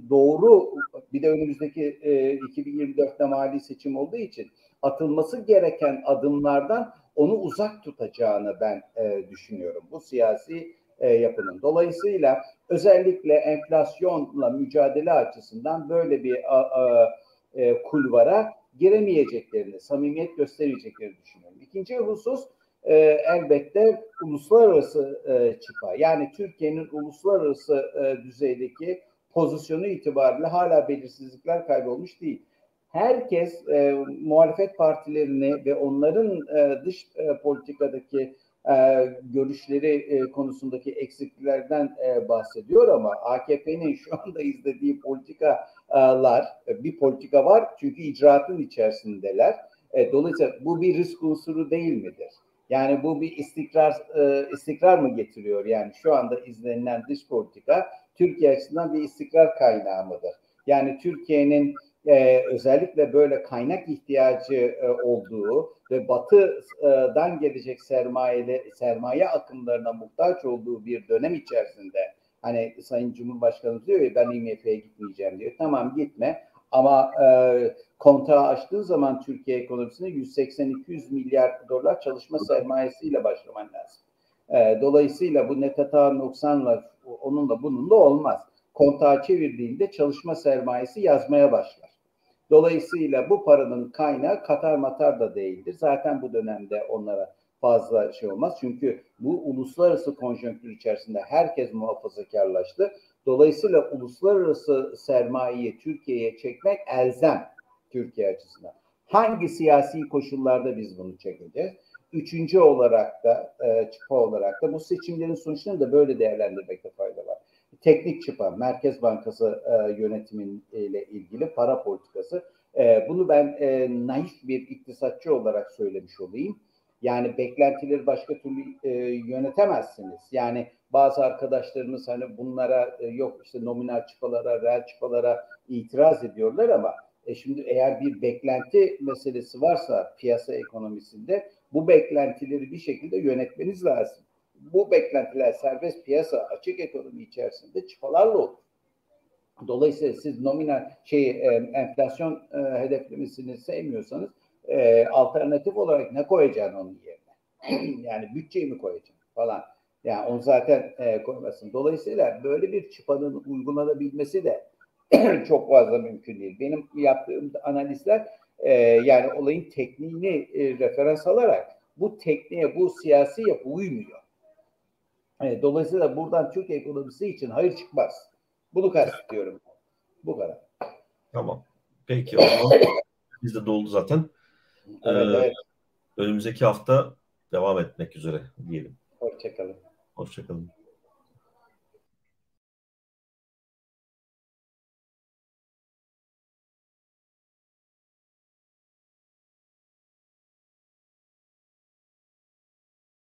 doğru bir de önümüzdeki e, 2024'te mali seçim olduğu için atılması gereken adımlardan onu uzak tutacağını ben e, düşünüyorum. Bu siyasi e, yapının. Dolayısıyla özellikle enflasyonla mücadele açısından böyle bir a, a, e, kulvara giremeyeceklerini, samimiyet göstermeyeceklerini düşünüyorum. İkinci husus e, elbette uluslararası e, çıpa. Yani Türkiye'nin uluslararası e, düzeydeki pozisyonu itibariyle hala belirsizlikler kaybolmuş değil. Herkes e, muhalefet partilerini ve onların e, dış e, politikadaki e, görüşleri e, konusundaki eksikliklerden e, bahsediyor ama AKP'nin şu anda izlediği politikalar e, bir politika var çünkü icraatın içerisindeler. E, dolayısıyla bu bir risk unsuru değil midir? Yani bu bir istikrar e, istikrar mı getiriyor? Yani şu anda izlenilen dış politika Türkiye açısından bir istikrar kaynağı mıdır? Yani Türkiye'nin e, özellikle böyle kaynak ihtiyacı e, olduğu ve batıdan gelecek sermayeli sermaye akımlarına muhtaç olduğu bir dönem içerisinde hani Sayın Cumhurbaşkanı diyor ya ben IMF'ye gitmeyeceğim diyor. Tamam gitme ama e, kontağı açtığı zaman Türkiye ekonomisine 180-200 milyar dolar çalışma sermayesiyle başlaman lazım. E, dolayısıyla bu net hata noksanla onunla bununla olmaz. Kontağı çevirdiğinde çalışma sermayesi yazmaya başlar. Dolayısıyla bu paranın kaynağı Katar Matar da değildir. Zaten bu dönemde onlara fazla şey olmaz. Çünkü bu uluslararası konjonktür içerisinde herkes muhafazakarlaştı. Dolayısıyla uluslararası sermayeyi Türkiye'ye çekmek elzem Türkiye açısından. Hangi siyasi koşullarda biz bunu çekeceğiz? Üçüncü olarak da e, çıpa olarak da bu seçimlerin sonuçlarını da böyle değerlendirmekte fayda var. Teknik çıpa, Merkez Bankası e, yönetimiyle ilgili para politikası. E, bunu ben e, naif bir iktisatçı olarak söylemiş olayım. Yani beklentileri başka türlü e, yönetemezsiniz. Yani bazı arkadaşlarımız hani bunlara e, yok işte nominal çıpalara, reel çıpalara itiraz ediyorlar ama e şimdi eğer bir beklenti meselesi varsa piyasa ekonomisinde bu beklentileri bir şekilde yönetmeniz lazım. Bu beklentiler serbest piyasa, açık ekonomi içerisinde çıpalarla olur. Dolayısıyla siz nominal şey e, enflasyon e, hedeflemesini sevmiyorsanız e, alternatif olarak ne koyacaksın onun yerine? (clears throat) yani bütçeyi mi koyacaksın falan. Yani onu zaten e, koymasın. Dolayısıyla böyle bir çıpanın uygulanabilmesi de (clears throat) çok fazla mümkün değil. Benim yaptığım analizler e, yani olayın tekniğini e, referans alarak bu tekniğe, bu siyasi yapı uymuyor. E, dolayısıyla buradan Türk ekonomisi için hayır çıkmaz. Bunu kastediyorum. Bu kadar. Tamam. Peki o zaman bizde doldu zaten. Evet, ee, evet. Önümüzdeki hafta devam etmek üzere diyelim. Hoşçakalın. Hoşçakalın.